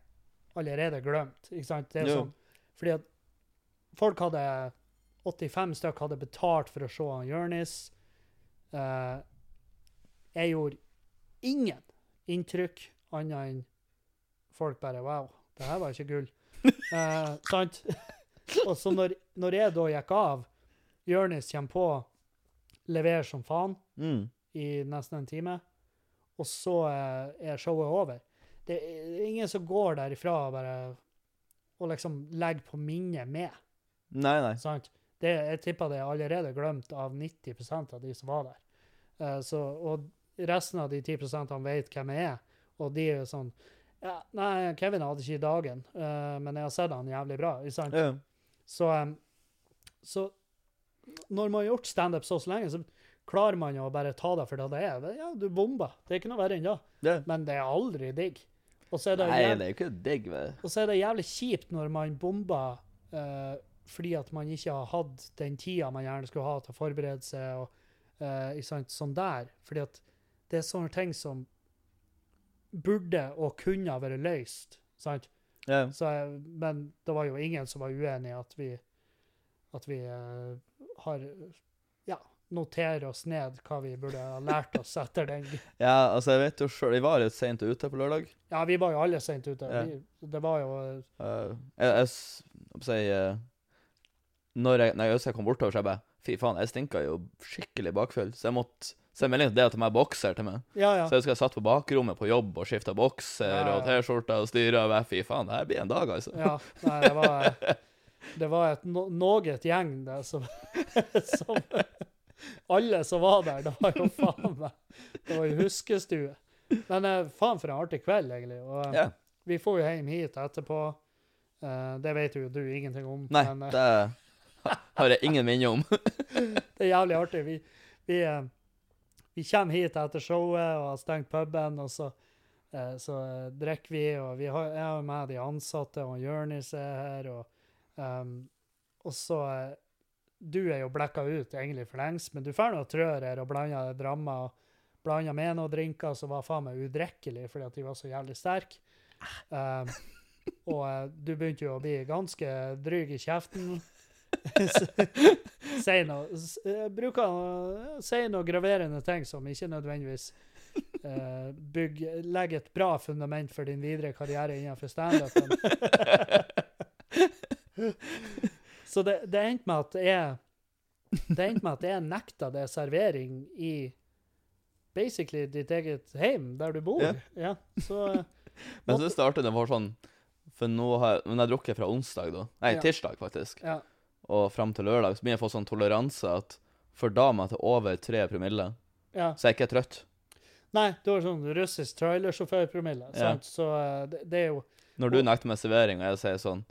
allerede glemt. Ikke sant? Det er Jo. sånn fordi at folk hadde 85 stykk hadde betalt for å se Jonis. Eh, jeg gjorde ingen inntrykk annet enn folk bare Wow, det her var ikke gull. Eh, sant? Og så når, når jeg da gikk av, Jonis kommer på, leverer som faen Mm. i nesten en time, og så eh, er showet over. Det er ingen som går derifra og bare og liksom legger på minnet med. Nei, nei. Sant? Det, jeg tipper det er allerede glemt av 90% av de som var der. Uh, så, og resten av de 10% vet hvem jeg er, og de er jo sånn ja, Nei, Kevin hadde ikke dagen, uh, men jeg har sett han jævlig bra. Ikke sant? Ja. Så, um, så når man har gjort standup så, så lenge, så klarer man jo å bare ta det for det det er. Ja, du bomba. Det er ikke noe verre enn det. Ja. Men det er aldri digg. Og så er det, Nei, jævlig, det er jo ikke digg Men. og så er det jævlig kjipt når man bomber eh, fordi at man ikke har hatt den tida man gjerne skulle ha til å forberede seg, og uh, ikke sant, sånn der. Fordi at det er sånne ting som burde og kunne ha vært løst. sant? Ja. Så, men det var jo ingen som var uenig i at vi, at vi uh, har ja, noterer oss ned hva vi burde ha lært oss etter den. ja, altså, jeg vet jo sjøl Vi var litt seint ute på lørdag. Ja, vi var jo alle sent ute. Ja. Vi, det var jo eh, Uh, jeg, jeg, jeg, jeg eh, Når jeg, når jeg, kom bortover, så jeg bare Fy faen, jeg stinka jo skikkelig bakfull. Så jeg måtte sende melding til det at de har bokser til meg. Ja, ja. Så jeg husker jeg satt på bakrommet på jobb og skifta bokser Ja, og T-skjorte og styra. og bare, Fy faen, det her blir en dag, altså. ja. Nei, det var, det var et no, noget gjeng det som, som Alle som var der, det var jo faen meg Det var jo huskestue. Men eh, faen for en artig kveld, egentlig. Og Ja. vi får jo hjem hit etterpå. Eh, det vet jo du ingenting om. Nei, men, eh, det har jeg ingen minne om. Det er jævlig artig. Vi, vi, eh, vi kommer hit etter showet og har stengt puben, og så, eh, så eh, drikker vi, og vi har, jeg har med de ansatte, og Jonis er her, og, um, og så Du er jo blekka ut egentlig for lengst, men du får noe trør her og blander drammer og blanda med noen drinker som var faen meg udrikkelig fordi at de var så jævlig sterke. Um, og du begynte jo å bli ganske dryg i kjeften. si noe, eh, bruker si noe graverende ting som ikke nødvendigvis uh, bygg, legger et bra fundament for din videre karriere innenfor standupen. Så det, det endte med at jeg det endte med at jeg nekta det servering i basically ditt eget heim, der du bor. Ja. Ja, så eh, Men så startet det var sånn For nå har jeg, men jeg drukket fra onsdag, da. Nei, Ja. tirsdag, faktisk. ja. Og fram til lørdag så begynner jeg å få sånn toleranse at for damer til over tre promille, ja. så er jeg ikke trøtt. Nei, du har sånn russisk trailersjåførpromille, Ja. sant? Så eh, det, det er jo Når du nekter meg servering, og jeg sier sånn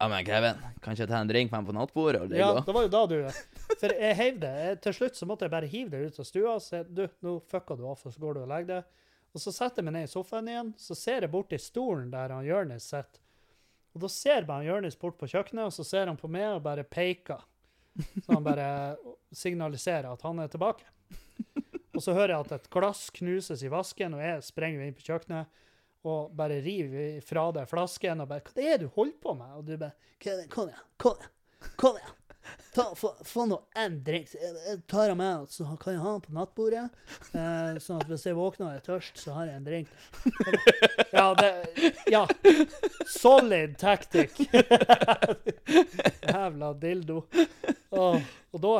Ja, men Kevin, kan ikke jeg ta en drink med meg på nattbordet? Og Ja, og-» det var jo da du For jeg heiv det. Til slutt så måtte jeg bare hive det ut av stua og si du, nå fucka du off, og så går du og legger det. Og så setter jeg meg ned i sofaen igjen, så ser jeg bort i stolen der han Jonis sitter. Og da ser bare Jonis bort på kjøkkenet, og så ser han på meg og bare peker. Så han bare signaliserer at han er tilbake. Og så hører jeg at et glass knuses i vasken, og jeg sprenger inn på kjøkkenet og bare river fra deg flasken og bare 'Hva er det du holder på med?' Og du bare det? Kom igjen. Kom igjen. Kom igjen. Ta, få, få nå en drink. Jeg, tar den med, så kan jeg ha den på nattbordet. Eh, sånn at hvis jeg våkner og er tørst, så har jeg en drink. Ja, det Ja. Solid tactic. Jævla dildo. Og, og da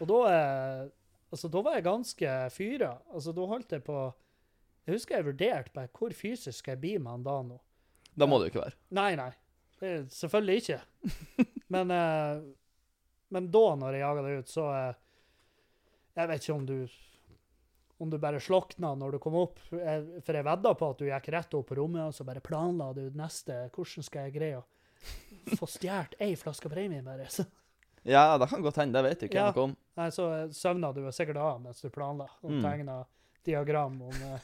Og da er Altså, da var jeg ganske fyra. Altså, da holdt jeg på Jeg husker jeg vurderte bare hvor fysisk jeg bli med han da nå. Da må det jo ikke være. Nei, nei. Selvfølgelig ikke. Men, eh, men da, når jeg jaga deg ut, så eh, Jeg vet ikke om du om du bare slokna når du kom opp. Jeg, for jeg vedda på at du gikk rett opp på rommet, og så bare planla du neste Hvordan skal jeg greie å få stjålet ei flaske premie, bare? Så, Ja, det kan godt hende. Det vet jeg ikke Ja. noe om. nei, så søvna du sikkert av mens du planla, og Mm. tegna diagram om eh,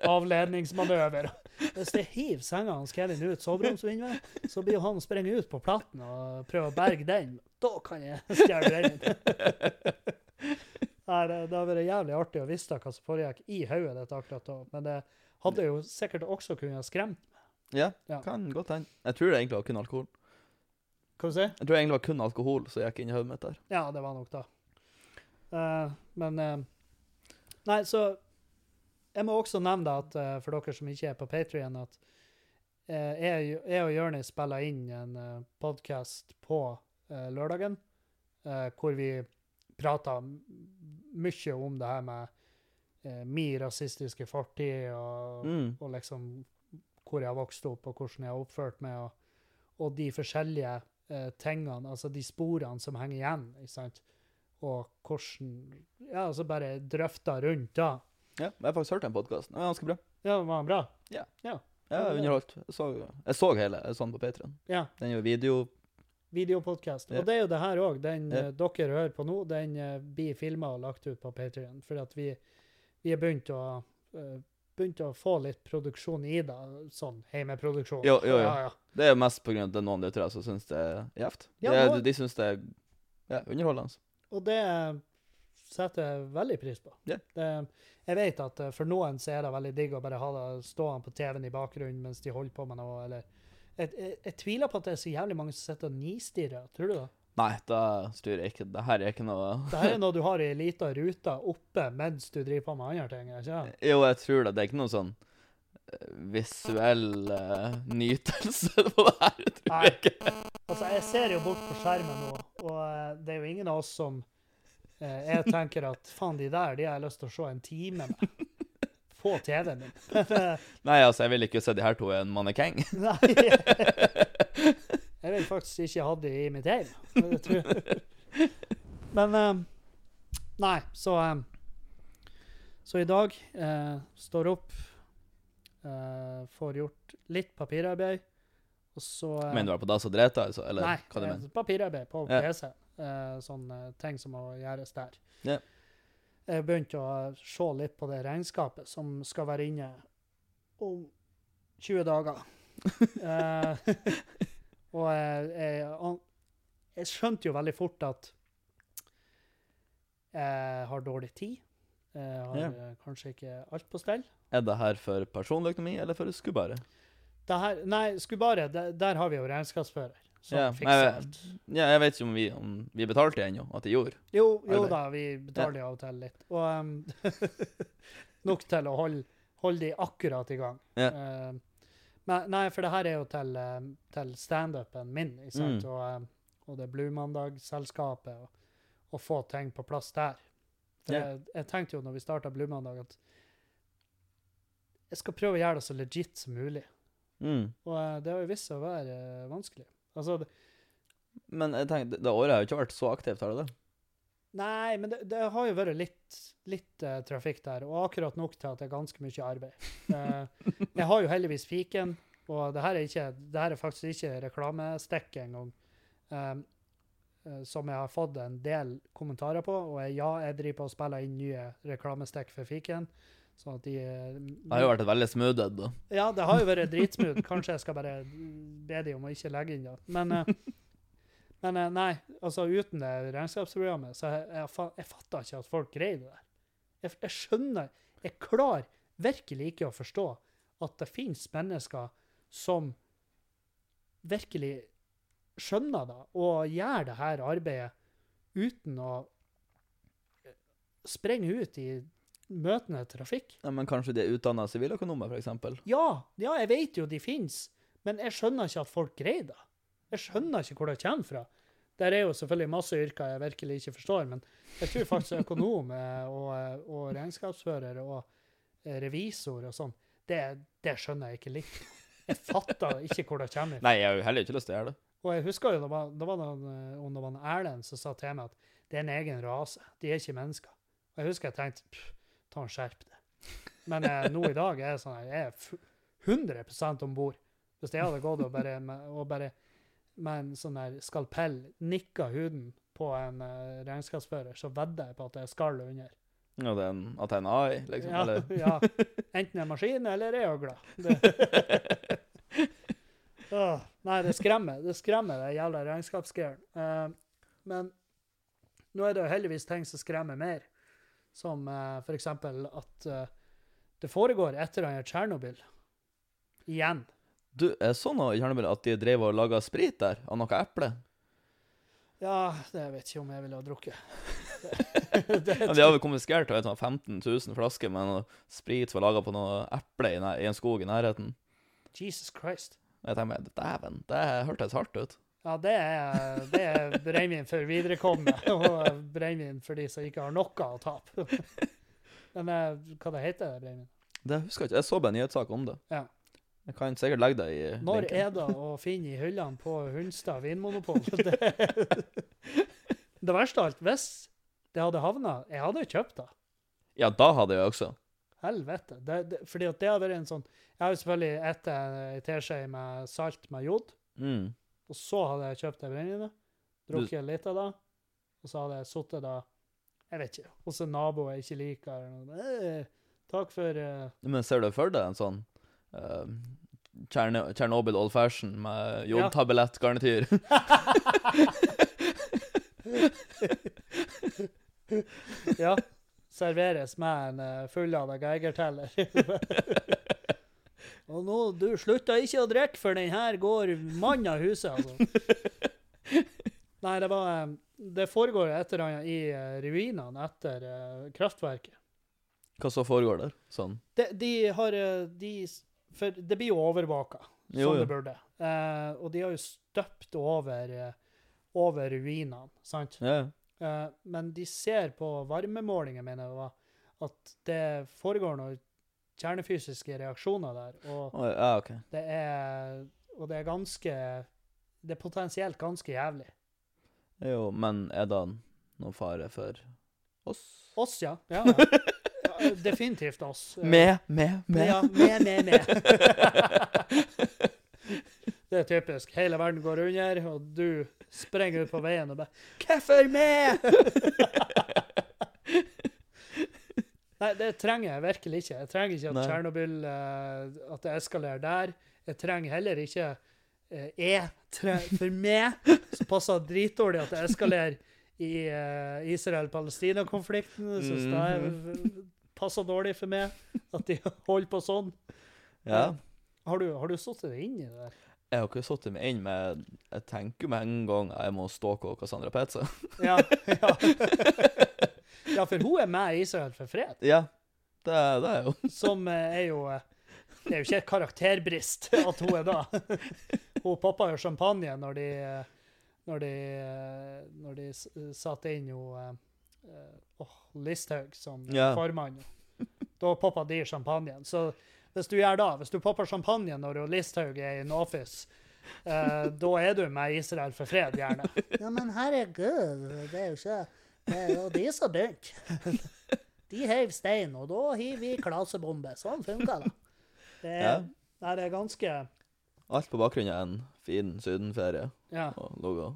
avledningsmanøver. Hvis jeg hiver senga hans Kevin ut soveromsvinduet, så blir han sprenge ut på platten og prøve å berge den. Da kan jeg stjele brennevin. Nei, det, det har vært jævlig artig å vite hva som foregikk i hodet ditt akkurat da. Men det hadde jo sikkert også kunnet skremt Ja, Ja. kan godt hende. Jeg tror det egentlig var kun alkohol. Hva du si? Jeg tror det egentlig var kun alkohol som gikk inn i hodet mitt der. Ja, det var nok da. Uh, men uh, Nei, så Jeg må også nevne at uh, for dere som ikke er på Patrion, at uh, jeg, jeg og Jonis spiller inn en uh, podkast på uh, lørdagen eh, hvor vi prater mye om det her med min rasistiske fortid og Mm. og liksom hvor jeg har vokst opp, og hvordan jeg har oppført meg, og, og de forskjellige eh, tingene, altså de sporene som henger igjen, ikke sant? Og hvordan Ja, altså bare drøfta rundt da. Ja, jeg har faktisk hørt den podkasten. Den var ganske bra. Ja, det var bra. Ja, Ja. underholdt. Jeg så, jeg så hele sånn så på Patreon. Ja, Den gjør video videopodkast. Ja. Og det er jo det her òg. Den Ja. eh, dere hører på nå, den eh, blir filma og lagt ut på Patrion. For at vi, vi er begynt å eh, begynt å få litt produksjon i det. Sånn heimeproduksjon. Jo, jo, jo. Ja, ja. Det er jo mest på grunn av at det er noen lyttere som syns det er gjevt. Ja, de, nå- de syns det er ja, underholdende. Og det setter jeg veldig pris på. Yeah. Det, jeg vet at eh, for noen så er det veldig digg å bare ha det stående på TV-en i bakgrunnen mens de holder på med noe, eller jeg, jeg, jeg tviler på at det er så jævlig mange som sitter og nistirrer. Tror du det? Nei, da styrer jeg ikke. Det her er ikke noe Det her er noe du har i ei lita rute oppe mens du driver på med andre ting. ikke det? Jo, jeg tror det. Det er ikke noe sånn eh, visuell uh, nytelse på det her. tror Nei. jeg ikke. Altså, jeg ser jo bort på skjermen nå, og det er jo ingen av oss som Jeg tenker at faen, de der de har jeg lyst til å se en time med. På TV-en min. Nei, altså, jeg vil ikke se de her to i en mannekeng. Nei. Jeg vil faktisk ikke ha de i mitt hjem. Det tror jeg. Men eh, Nei, så eh, Så i dag eh, står opp, eh, får gjort litt papirarbeid, og så eh, Mener du var på dass og dreta, altså? Eller Nei, hva du eh, mener? papirarbeid på Ja. Eh, sånne ting som må gjøres der. Yeah. Jeg begynte å se litt på det regnskapet som skal være inne om 20 dager. Eh, og jeg, jeg, jeg skjønte jo veldig fort at jeg har dårlig tid. Jeg har eh, kanskje ikke alt på stell. Er det her for personlig økonomi, eller for skubare? Det her, nei, Skubare, der, der har vi jo regnskapsfører som Ja, fikser alt. Ja, jeg vet ikke om vi, om vi betalte ennå, at de gjorde. Jo, jo da, vi betaler av og til litt. Og um, nok til å holde, holde de akkurat i gang. Ja. Um, men nei, for det her er jo til, um, til standupen min, ikke sant? Mm. Og, og det Blue Mandag-selskapet, og, og få ting på plass der. For Ja. jeg, jeg tenkte jo når vi starta Blue Mandag, at jeg skal prøve å gjøre det så legit som mulig. Mm. Og uh, det har jo vist seg å være uh, vanskelig. Altså, det, Men jeg tenker, det, året har jo ikke vært så aktivt, har det det? Nei, men det, det har jo vært litt, litt uh, trafikk der, og akkurat nok til at det er ganske mye arbeid. Uh, jeg har jo heldigvis fiken, og det her er, ikke, det her er faktisk ikke reklamestikk engang. Um, som jeg har fått en del kommentarer på. Og jeg, ja, jeg driver på og spiller inn nye reklamestikk for fiken. Sånn de eh, Det har jo vært et veldig smooth ed, da. Ja, det har jo vært dritsmooth. Kanskje jeg skal bare be de om å ikke legge inn det. Men, eh, men eh, nei, altså uten det regnskapsprogrammet, så jeg, jeg, jeg fatter ikke at folk greier det der. Jeg, jeg skjønner Jeg klarer virkelig ikke å forstå at det finnes mennesker som virkelig skjønner det og gjør det her arbeidet uten å sprenge ut i møtende trafikk. Ja, men kanskje de er utdanna siviløkonomer, f.eks.? Ja, ja, jeg vet jo de finnes, men jeg skjønner ikke at folk greier det. Jeg skjønner ikke hvor det kommer fra. Der er jo selvfølgelig masse yrker jeg virkelig ikke forstår, men jeg tror faktisk økonom eh, og, eh, og regnskapsfører og eh, revisor og sånn, det, det skjønner jeg ikke litt. Jeg fatter ikke hvor det kommer fra. Nei, jeg har jo heller ikke lyst til å gjøre det. Og jeg husker jo det var, det var noen, Erlend som sa til meg at det er en egen rase, de er ikke mennesker. Og jeg husker jeg tenkte pff, en skjerp det. Men eh, nå i dag er jeg sånn jeg er 100 om bord. Hvis jeg hadde gått og bare, og bare med en sånn der skalpell nikka huden på en uh, regnskapsfører, så vedder jeg på at det er skall under. Ja, det er en, at det er en AI, liksom? Ja, Eller? ja. Enten en maskin eller ei øgle. Det. Nei, det skremmer. Det skremmer, det jævla regnskapsgreiene. Uh, men nå er det jo heldigvis ting som skremmer mer. Som uh, for eksempel at uh, det foregår et eller annet i Tsjernobyl. Igjen. Du, jeg så sånn i at de drev og laga sprit der, av noe eple. Ja, det vet ikke om jeg ville ha drukket. det, Ja, de har vel konfiskert jeg vet, sånn 15 000 flasker med noe sprit som var laga på noe eple i, i en skog i nærheten. Jesus Christ. Jeg tenker meg, dæven, det hørtes hardt ut. Ja, det er, det er brennevin for viderekomne, og brennevin for de som ikke har noe å tape. Men eh, hva det heter det brennevin? Det husker jeg ikke. Jeg så bare en nyhetssak om det. Ja. Jeg kan sikkert legge det i Når linken. er det å finne i hyllene på Hunstad vinmonopol? Det, det verste av alt, hvis det hadde havna Jeg hadde jo kjøpt det. Ja, da hadde jeg også. Helvete. Det, det, fordi at det har vært en sånn Jeg har jo selvfølgelig spist ei teskje med salt med jod, Mm. Og så hadde jeg kjøpt det brennevinet, drukket litt av det, og så hadde jeg sittet da Jeg vet ikke. Hos en nabo jeg ikke liker. eller noe. Eh, takk for uh... Men ser du for deg en sånn uh, Tsjernobyl old fashion med Ja. jodtablettgarnityr? Ja. Serveres med en uh, fullada Geigerteller. Og nå, du slutter ikke å drikke, for den her går mann av huset, altså. Nei, det var eh, Det foregår et eller annet i eh, ruinene etter eh, kraftverket. Hva så foregår der? Sånn. De, de har de, For det blir jo overvåka, som det burde. Eh, og de har jo støpt over, over ruinene, sant? Ja. Eh, men de ser på varmemålinger, mener jeg, at det foregår noen kjernefysiske reaksjoner der. Og oh, ja, OK. det er, og det er ganske Det er potensielt ganske jævlig. Jo, men er det noen fare for oss? Oss, ja. ja, ja. definitivt oss. Med, med, med. Ja, med, med, med. Det er typisk. Hele verden går under, og du sprenger ut på veien og bare 'Hvorfor meg?' Nei, det trenger jeg virkelig ikke. Jeg trenger ikke at. Tsjernobyl uh, At det eskalerer der. Jeg trenger heller ikke uh, Jeg trenger, For meg så passer det dritdårlig at det eskalerer i uh, Israel-Palestina-konflikten. Jeg syns det er- passer dårlig for meg at de holder på sånn. Ja. Har du, har du satt deg inn i det der? Jeg har ikke satt meg inn men Jeg tenker med en gang jeg må stalke Cassandra Petza. Ja, ja. ja, for hun er med i Israel for fred, Ja, det, er- det er jo som eh, er jo eh, Det er jo ikke et karakterbrist at hun er da. Hun poppa jo champagne når de eh, når de, eh, når de s- satte inn jo eh, eh, åh, Listhaug som Ja. formann. Da poppa de champagnen. Så hvis du gjør da, hvis du popper champagne når hun Listhaug er in office, eh, da er du med Israel for fred, gjerne. Ja, men herregud, det er jo ikke Er jo de som begynte. De heiv stein, og da hiver vi klasebombe. Sånn funka det. Det er, Ja. nei, det er ganske Alt på bakgrunn av en fin sydenferie. Ja. Og logo.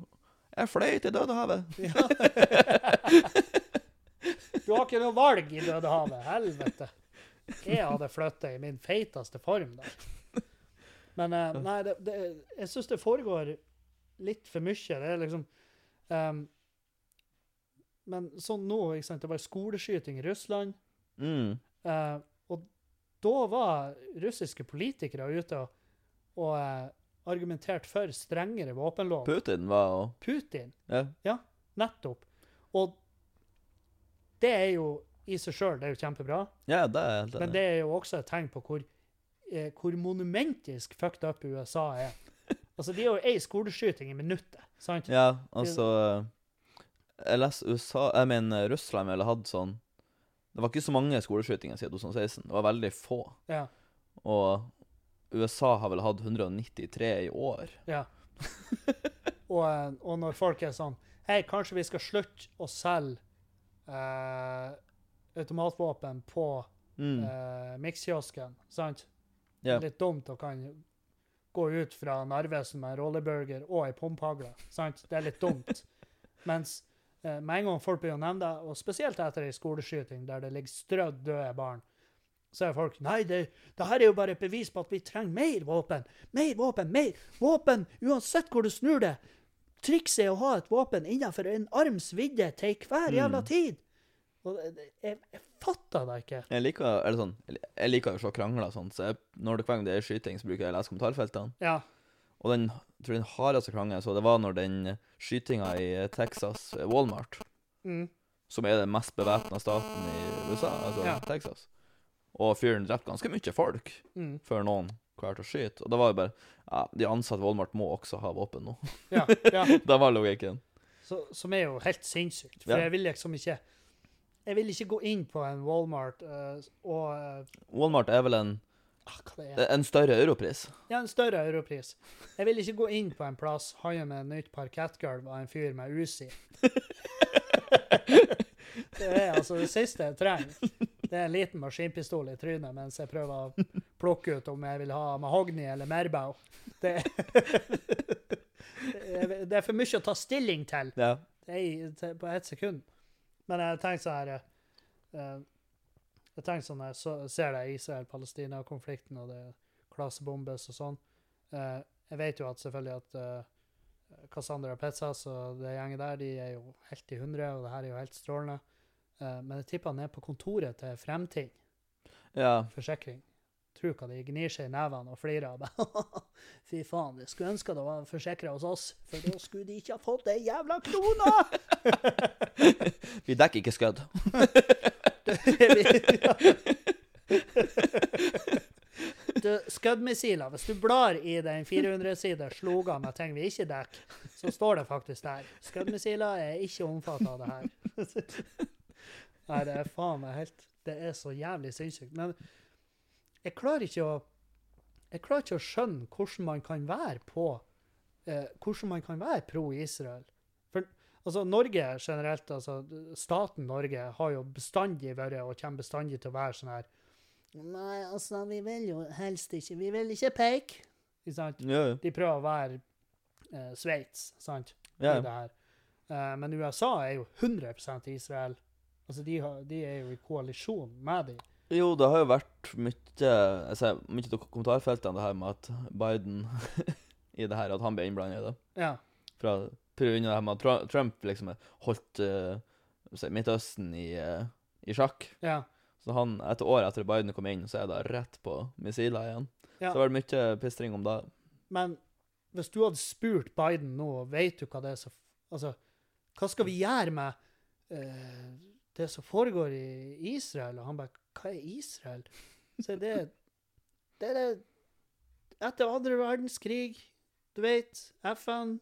Jeg fløy til Dødehavet. Du har ikke noe valg i Dødehavet. Helvete. Jeg hadde flytta i min feiteste form der. Men eh, nei, det, det, jeg syns det foregår litt for mye. Det er liksom ehm, Men sånn nå, ikke sant, det var skoleskyting i Russland. Mm. eh, og da var russiske politikere ute og, og eh, argumenterte for strengere våpenlov. Putin var òg Putin, Ja. nettopp. Og det er jo i seg sjøl, det er jo kjempebra. ja, det er helt Men det er jo også et tegn på hvor, eh, hvor monumentisk fucked up USA er. Altså, de har jo ei skoleskyting i minuttet, sant? Ja, altså Jeg leste USA Jeg mener Russland ville hatt sånn Det var ikke så mange skoleskytinger siden 2016. Det var veldig få. Ja. Og USA har vel hatt 193 i år. ja. og, eh, og når folk er sånn Hei, kanskje vi skal slutte å selge eh, automatvåpen på Mm. eh, mikskiosken, sant? Ja. Litt dumt å kan gå ut fra Narvesen med en rolleburger og ei pumphagle. Sant? Det er litt dumt. Mens med en gang folk begynner å nevne det, og spesielt etter ei skoleskyting der det ligger strødd døde barn, så er folk Nei, det, det her er jo bare et bevis på at vi trenger mer våpen. Mer våpen, mer våpen! Uansett hvor du snur det. Trikset er å ha et våpen innenfor en arms vidde til hver jævla Mm. tid. Og jeg, jeg fatter det ikke. Jeg liker eller sånn, jeg liker å se krangler og sånt, så jeg, når det hver gang det er skyting, så bruker jeg å lese kommentarfeltene. Ja. Og den, tror den hardeste krangelen så det var når den skytinga i Texas, eh, Walmart, Mm. som er den mest bevæpna staten i USA, altså Ja. Texas. Og fyren drepte ganske mye folk Mm. før noen klarte å skyte. Og da var det bare ja, De ansatte i Walmart må også ha våpen nå. Ja, ja. det var logikken. Så, som er jo helt sinnssykt. For Ja. jeg vil liksom ikke Jeg vil ikke gå inn på en Walmart uh, og uh, Walmart er vel en, ah, en større europris. Ja, en større europris. Jeg vil ikke gå inn på en plass haie med nytt parkettgulv av en fyr med Uzi. Det er altså det siste jeg trenger. Det er en liten maskinpistol i trynet mens jeg prøver å plukke ut om jeg vil ha mahogni eller merbau. Det, det, er, for mye å ta stilling til. Ja. Det er på ett sekund. Men jeg tenker sånn her eh, Jeg tenker sånn jeg så, ser det Israel-Palestina-konflikten og det klasebombes og sånn. Eh, jeg vet jo at selvfølgelig at eh, Cassandra Petzas og det gjengen der, de er jo helt i hundre, og det her er jo helt strålende. Eh, men jeg tipper han er på kontoret til fremting. ja. forsikring. Tror hva de gnir seg i nevene og flirer. av meg. Fy faen, jeg skulle ønske det var forsikra hos oss, for da skulle de ikke ha fått ei jævla krone! Vi dekker ikke skudd. Du, Skuddmissiler, hvis du blar i den 400-siders sloga med ting vi ikke dekker, så står det faktisk der. Skuddmissiler er ikke omfattet av det her. Nei, det er faen meg helt Det er så jævlig sinnssykt. Men jeg klarer ikke å Jeg klarer ikke å skjønne hvordan man kan være på eh, Hvordan man kan være pro Israel. For altså, Norge generelt, altså staten Norge, har jo bestandig vært og kommer bestandig til å være sånn her Nei, altså, vi vil jo helst ikke Vi vil ikke peke. Ikke sant? Ja, ja. De prøver å være eh, Sveits, sant? ja. Det her. Eh, men USA er jo 100 Israel. Altså, de, har, de er jo i koalisjon med dem. Jo, det har jo vært mye ser mye av kommentarfeltene det her med at Biden i det her, at han ble innblanda i det. Ja. Fra pga. det her med at Trump liksom holdt uh, Midtøsten i, uh, i sjakk. ja. Så han, etter året etter Biden kom inn, så er det rett på missiler igjen. Ja. Så det har vært mye pistring om det. Men hvis du hadde spurt Biden nå, vet du hva det er som Altså, hva skal vi gjøre med uh, det som foregår i Israel? Og han bare Hva er Israel? Så det Det er det Etter andre verdenskrig, du vet, FN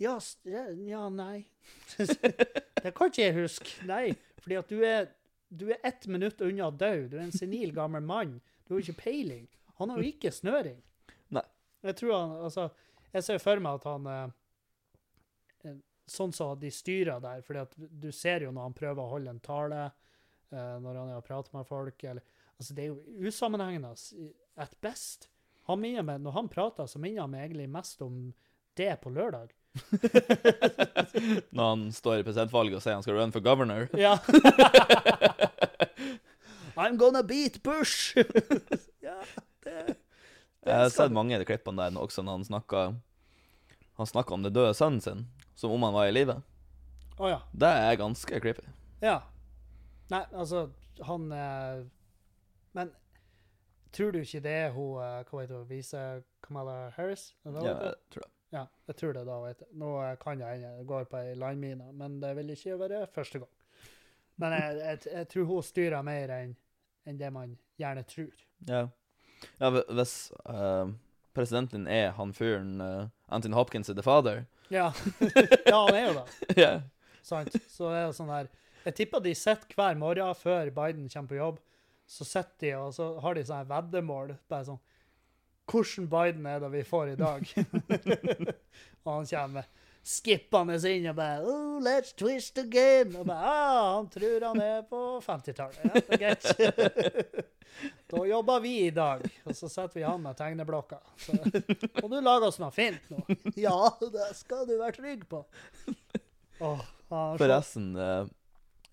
Ja, ja nei. det kan ikke jeg huske. Nei, fordi at du er du er ett minutt unna død. Du er en senil, gammel mann. Du har ikke peiling. Han har jo ikke snøring. Nei. Jeg tror han Altså, jeg ser for meg at han eh, eh, Sånn som de styrer der, fordi at du ser jo når han prøver å holde en tale, når han og prater med folk, eller Altså, det er jo usammenhengende at best. Han meg, Når han prater, så minner han meg egentlig mest om det på lørdag. Når han står i presidentvalget og sier han skal run for governor. Ja. I'm gonna beat Bush! ja, det, Jeg har sett mange av de klippene der også når han snakka Han snakka om den døde sønnen sin, som om han var i live. Oh, ja. Det er ganske creepy. Ja. Nei, altså, han eh, Men tror du ikke det er hun eh, Hva heter hun? Vise Kamala Harris? Er det Ja, heter? jeg tror det. Ja, jeg tror det da, vet du. Nå eh, kan jeg hende det går på ei landmine, men det vil ikke være første gang. Men jeg, jeg, jeg tror hun styrer mer enn enn det man gjerne tror. Ja. ja hv- hvis eh, presidenten er han fyren uh, Anthony Hopkins er the father Ja, ja han er jo det. Ja. Sant? Så det er jo sånn her Jeg tipper de sitter hver morgen før Biden kommer på jobb. Så sitter de og så har de sånne veddemål. Bare sånn Hvordan Biden er det vi får i dag? og han kommer skippende inn og bare oh, Let's twist again. Og bare ah, Han tror han er på 50-tallet. Ja, da jobber vi i dag. Og så setter vi han med tegneblokka. Så, og du lager oss noe fint nå. Ja, det skal du være trygg på. Så- Forresten eh,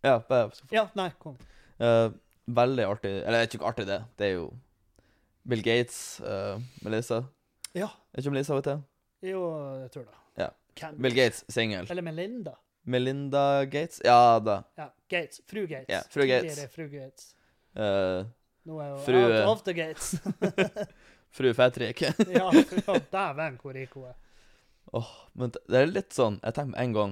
Ja, bare Ja, nei, kom. Uh, Veldig artig Eller det er ikke artig, det. Det er jo Bill Gates, uh, Melissa Ja, Er ikke Melissa, vet du? jo, jeg tror det. Ja. Bill Gates, singel. Eller Melinda. Melinda Gates? Ja da. Ja, Gates. Fru Gates. Ja, fru Gates. Tidligere fru Gates. Uh, Nå er hun Fru- out of the gates. fru Fetrik. ja, fru- dæven hvor rik hun er. Men det er litt sånn Jeg tenker med en gang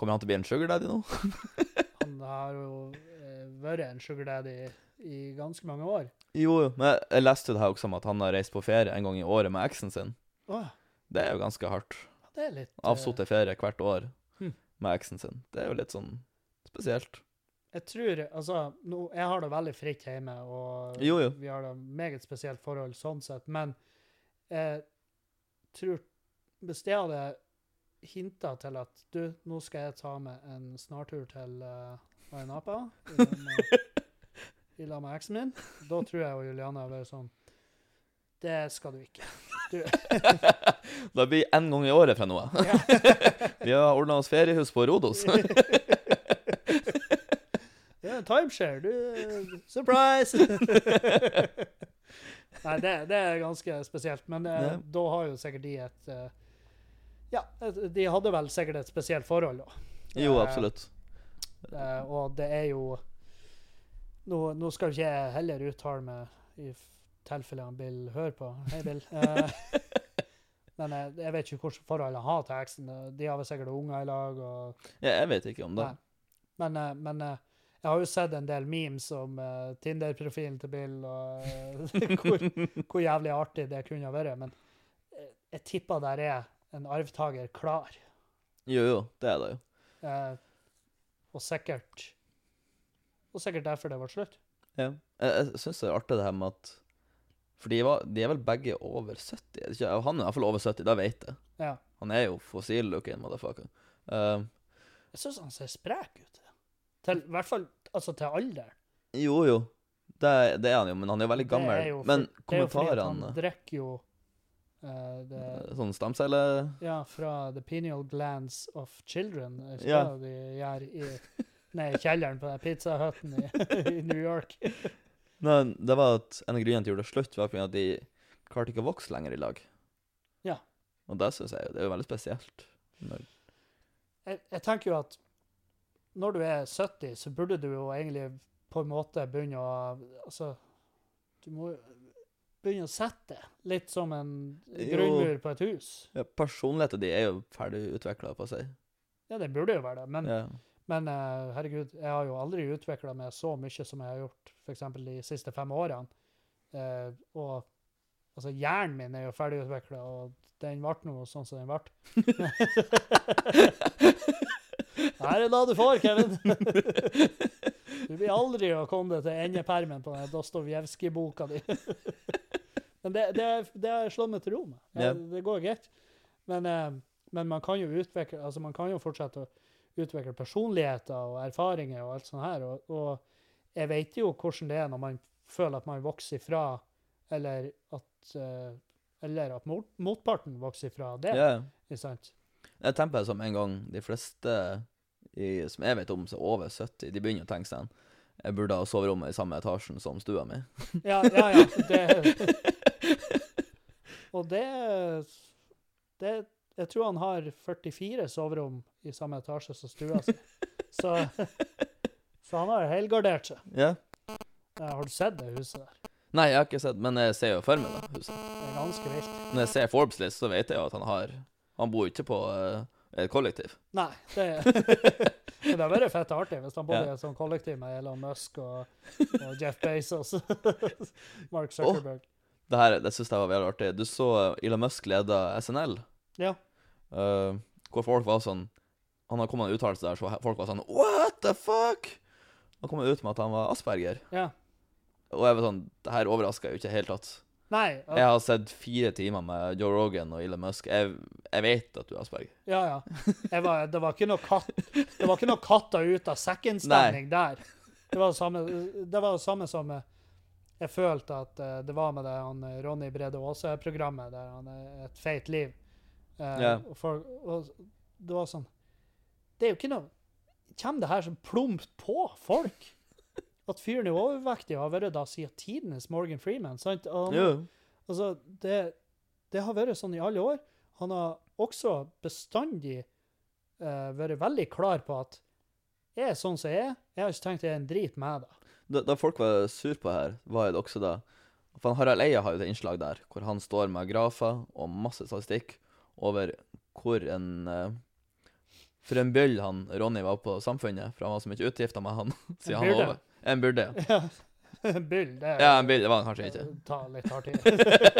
Kommer han til å bli en sugar daddy nå? Han har jo eh, vært en sugar daddy i ganske mange år. Jo, jo. Men jeg, leste det her også om at han har reist på ferie en gang i året med eksen sin. Åh, Det er jo ganske hardt. det er litt eh, Avsuttet ferie hvert år Hm. med eksen sin. Det er jo litt sånn spesielt. Jeg tror Altså, nå, jeg har det veldig fritt hjemme, og Jo, jo. vi har det meget spesielt forhold sånn sett, men jeg tror Hvis jeg hadde hinta til at du, nå skal jeg ta med en snartur til uh, Ayanapa i lag med- eksen min, da tror jeg og Juliane har vært sånn Det skal du ikke. Du, Det blir én gang i året fra nå av. Vi har ordna oss feriehus på Rodos. Ja, timeshare, du Surprise! Nei, det, det er ganske spesielt. Men eh, Ja. da har jo sikkert de et eh, Ja, de hadde vel sikkert et spesielt forhold, da. Jo, Eh, absolutt. Eh, og det er jo Nå, nå skal ikke jeg heller uttale meg i tilfelle han Bill hører på. Hei, Bill. Eh, men jeg, jeg vet ikke hvilket forhold han har til eksen. De har vel sikkert unger i lag. og Ja, jeg vet ikke om det. Men, eh, men eh, jeg har jo sett en del memes om uh, Tinder-profilen til Bill, og uh, hvor, hvor jævlig artig det kunne ha vært. Men eh, jeg tipper der er en arvtaker klar. Jo, jo, det er det jo. Eh, og sikkert Og sikkert derfor det ble slutt. Ja. Jeg, jeg syns det er artig det her med at For de, var, de er vel begge over 70? Er ikke? Han er i hvert fall over 70, det vet jeg. Ja. Han er jo fossil-looking, motherfucker. Uh, Jeg syns han ser sprek ut. Til, I hvert fall altså til alderen. jo, jo. Det, det er han jo, men han er jo veldig Det gammel. jo for- men Det er jo fordi han drikker jo eh, det, Sånn stamceller Ja, fra The Pineal Glands of Children. Ikke Ja. det de gjør i nei, kjelleren på den pizzahutten i, i New York? Men det var at en av grunnene til gjorde det slutt, var fordi at de klarte ikke å vokse lenger i lag. Ja. Og det syns jeg det er jo veldig spesielt. Når, Jeg, jeg tenker jo at når du er 70, så burde du jo egentlig på en måte begynne å Altså, du må jo begynne å sette litt som en grunnmur på et hus. ja, personligheten din er jo ferdig utvikla på seg. Ja, det burde jo være det, men Ja. Men uh, herregud, jeg har jo aldri utvikla meg så mye som jeg har gjort f.eks. de siste fem årene. Uh, og altså, hjernen min er jo ferdig utvikla, og den ble nå sånn som den ble. Her er det du får, Kevin. du blir aldri å komme deg til endepermen på den Dostojevskij-boka di. Men det, det, det har jeg slått meg til ro med. Ja. Det, det går greit. Men, eh, men man kan jo utvikle altså man kan jo fortsette å utvikle personligheter og erfaringer og alt sånt her. Og, og jeg vet jo hvordan det er når man føler at man vokser ifra, eller at, eh, eller at mot, motparten vokser ifra det. Yeah. Ikke sant? Jeg tenker som en gang de fleste i, som jeg vet om som er over 70, de begynner å tenke sånn Jeg burde ha soverommet i samme etasjen som stua mi. Ja, ja, ja. Det, og det, det Jeg tror han har 44 soverom i samme etasje som stua si. Så, så han har helgardert seg. Ja. Har du sett det huset der? Nei, jeg har ikke sett, men jeg ser jo for meg da, huset. Det er ganske vilt. Når jeg ser Forbes list, så vet jeg jo at han har Han bor ikke på uh, et kollektiv. Nei, det Men det hadde vært fett artig hvis han bodde i et sånt kollektiv med Elon Musk og, og Jeff Bezos. Mark Zuckerberg. Det her, det syns jeg var veldig artig. Du så Elon Musk leda SNL, Ja. Uh, hvor folk var sånn Han har kommet med en uttalelse der, så folk var sånn What the fuck? Han kom ut med at han var asperger. ja. Og jeg var sånn Det her overraska jo ikke i det hele tatt. Nei. Jeg har sett fire timer med Joe Rogan og Elon Musk. Jeg, jeg vet at du er asperger. Ja, ja. Var, det, var ikke noe katt, det var ikke noe katta ut av sekken-stemning der. Det var det samme, det var det samme som eh, jeg følte at uh, det var med det han, eh, Ronny Brede Aase-programmet, der han er et feit liv. Uh, yeah. og, for, og det var sånn Det er jo ikke noe Kommer det her som plumpt på folk? At fyren er overvektig har vært da siden tidenes Morgan Freeman. sant? Han- yeah. Altså, det, det har vært sånn i alle år. Han har også bestandig uh, vært veldig klar på at jeg er sånn som jeg er. Jeg har ikke tenkt jeg er en drit med det. Da, da folk var sur på her, var det også da For Harald Eia har jo et innslag der hvor han står med grafer og masse statistikk over hvor en eh, For en byll han Ronny var på Samfunnet, for han var så mye utgifter med han. siden han var over. En byrde. Ja. Byll, det er Ja, en byll. Det var han kanskje ikke. Ta litt hard tid.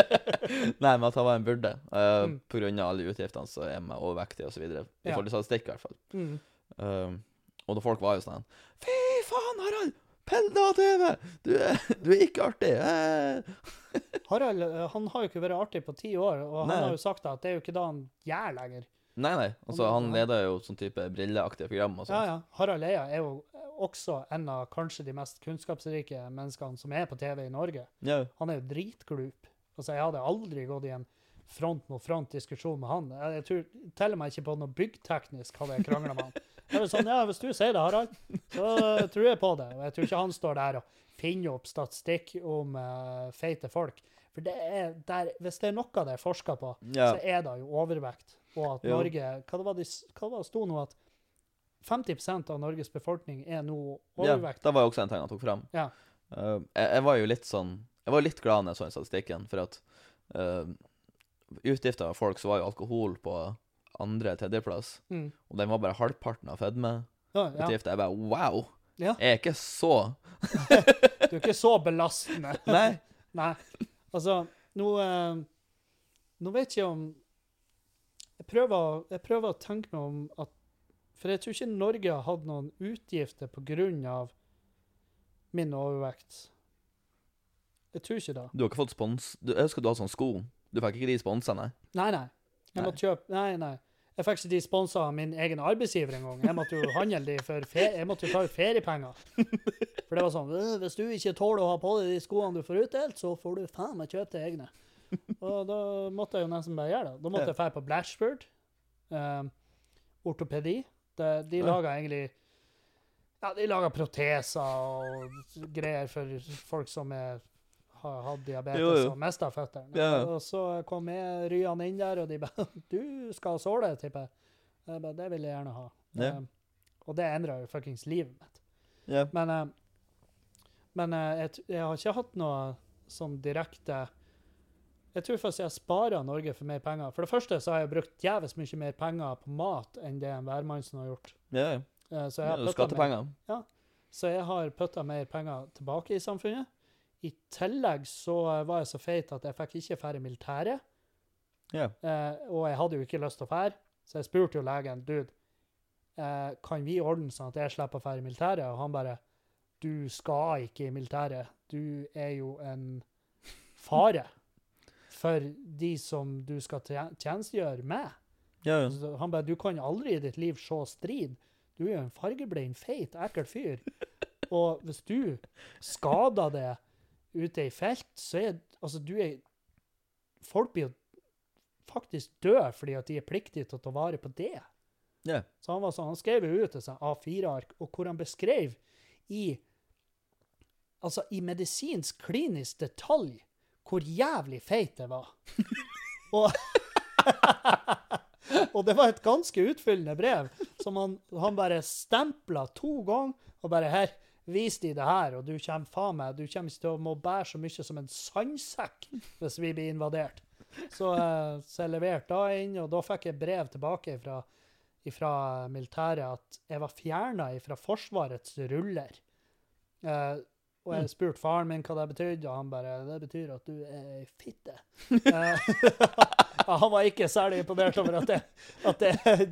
Nei, men at han var en byrde. uh, Mm. Av alle utgiftene så er man overvektig osv. I Ja. forhold til statistikk, i hvert fall. Mm. Uh, og da folk var jo sånn Fy faen, Harald! Pelda-TV! Du, er- du er ikke artig! Harald eh, han har jo ikke vært artig på ti år, og Nei. han har jo sagt at det er jo ikke det han gjør lenger. Nei, nei. Altså, Han- leder jo sånn type brilleaktige program og sånt. ja. Harald Eia er jo også en av kanskje de mest kunnskapsrike menneskene som er på TV i Norge. Ja. Han er jo dritglup. Altså, jeg hadde aldri gått i en front mot front-diskusjon med han. Jeg, jeg tror til og ikke på noe byggteknisk hadde jeg krangla med han. Jeg var sånn, ja, Hvis du sier det, Harald, så tror jeg på det. Og jeg tror ikke han står der og finner opp statistikk om uh, feite folk. For det er der, hvis det er noe det er forska på, Ja. så er det jo overvekt. Og at Norge Hva det var det det sto nå? At 50% av Norges befolkning er nå overvekt. ja. Det var jo også en ting han tok fram. Ja. Uh, jeg, jeg var jo litt sånn Jeg var litt glad når jeg så den statistikken, for at uh, utgifter av folk så var jo alkohol på andre tredjeplass, Mm. og den var bare halvparten av fedmeutgifter. Ja, ja. Jeg bare wow! Ja. Jeg er ikke så Du er ikke så belastende. Nei. Nei. Altså, nå eh, Nå vet jeg om jeg prøver, jeg prøver å tenke meg om at For jeg tror ikke Norge har hatt noen utgifter av min overvekt. Jeg tror ikke det. Du har ikke fått spons du, Jeg husker du hadde sånn sko. Du fikk ikke de sponsene? Nei, nei. Jeg måtte kjøpe Nei, nei. Jeg fikk ikke de sponsa av min egen arbeidsgiver engang. Jeg måtte jo handle de for fe Jeg måtte jo ta ut feriepenger. For det var sånn «Øh, Hvis du ikke tåler å ha på deg de skoene du får utdelt, så får du faen meg kjøpe deg egne. Og da måtte jeg jo nesten bare gjøre det. Da måtte jeg dra på Blashford. Um, ortopedi. De, de laga egentlig Ja, de laga proteser og greier for folk som er, har hatt diabetes Jo, jo. og mista føttene. Ja. Og så kom jeg ryene inn der, og de bare 'Du skal såle', tipper jeg. Jeg ba, det vil jeg gjerne ha. Ja. Um, og det endra jo fuckings livet mitt. Ja. Men, eh, men eh, jeg, jeg har ikke hatt noe sånn direkte Jeg tror faktisk jeg sparer Norge for mer penger. For det første så har jeg brukt jævlig mye mer penger på mat enn det en værmannsen har gjort. Ja, ja. Eh, Så jeg har ja Skattepenger. så jeg har putta mer penger tilbake i samfunnet. I tillegg så var jeg så feit at jeg fikk ikke dra i militæret. Yeah. Eh, og jeg hadde jo ikke lyst til å dra, så jeg spurte jo legen dude, eh, kan vi ordne sånn at jeg slipper å dra i militæret. Og han bare du skal ikke i militæret. Du er jo en fare for de som du skal tjenestegjøre med. Ja, ja. Han bare du kan aldri i ditt liv se strid. Du er jo en fargeblind, feit, ekkel fyr. Og hvis du skader deg ute i felt, så er altså du er Folk blir jo faktisk død fordi at de er pliktige til å ta vare på det. Yeah. Så han var sånn, han skrev jo ut et sånt A4-ark, og hvor han beskrev i altså i medisinsk klinisk detalj hvor jævlig feit det var. og, og det var et ganske utfyllende brev, som han, han bare stempla to ganger, og bare her, vis de det her, og du kommer faen meg, du kommer ikke til å må bære så mye som en sandsekk hvis vi blir invadert. Så, eh, så jeg leverte da inn, og da fikk jeg brev tilbake fra, fra militæret at jeg var fjerna fra Forsvarets ruller. Eh, og jeg spurte faren min hva det betydde, og han bare Det betyr at du er ei fitte. Eh, han var ikke særlig imponert over at jeg, at jeg,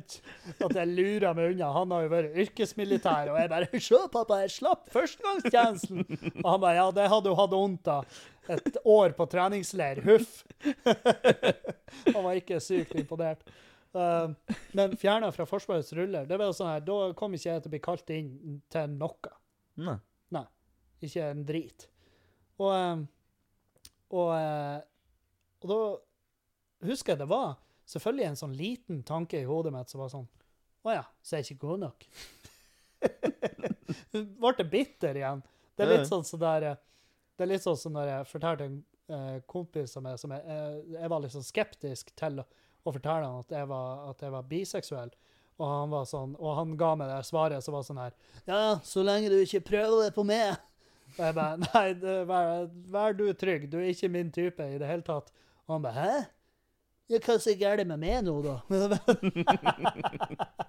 at jeg lurer meg unna. Han har jo vært yrkesmilitær, og jeg bare Se, pappa, jeg slapp førstegangstjenesten! Og han bare Ja, det hadde jo hatt vondt av. Et år på treningsleir. Huff. han var ikke sykt imponert. Uh, men fjerna fra Forsvarets ruller, det var jo sånn her, da kom ikke jeg til å bli kalt inn til noe. Nei. Ikke en drit. Og, eh, og, eh, og da husker jeg det var selvfølgelig en sånn liten tanke i hodet mitt som var sånn Å ja, så er jeg ikke god nok. Ble det bitter igjen? Det er litt sånn som der Det er litt sånn som når jeg fortalte en eh, kompis som jeg, som jeg, jeg, jeg var litt sånn skeptisk til å, å fortelle han at jeg var, at jeg var biseksuell. Og han var sånn, og han ga meg det svaret som var sånn her Ja, så lenge du ikke prøver det på meg. Og jeg bare Nei, det, vær, vær du trygg. Du er ikke min type i det hele tatt. Og han bare Hæ? Ja, hva er så galt med meg nå, da?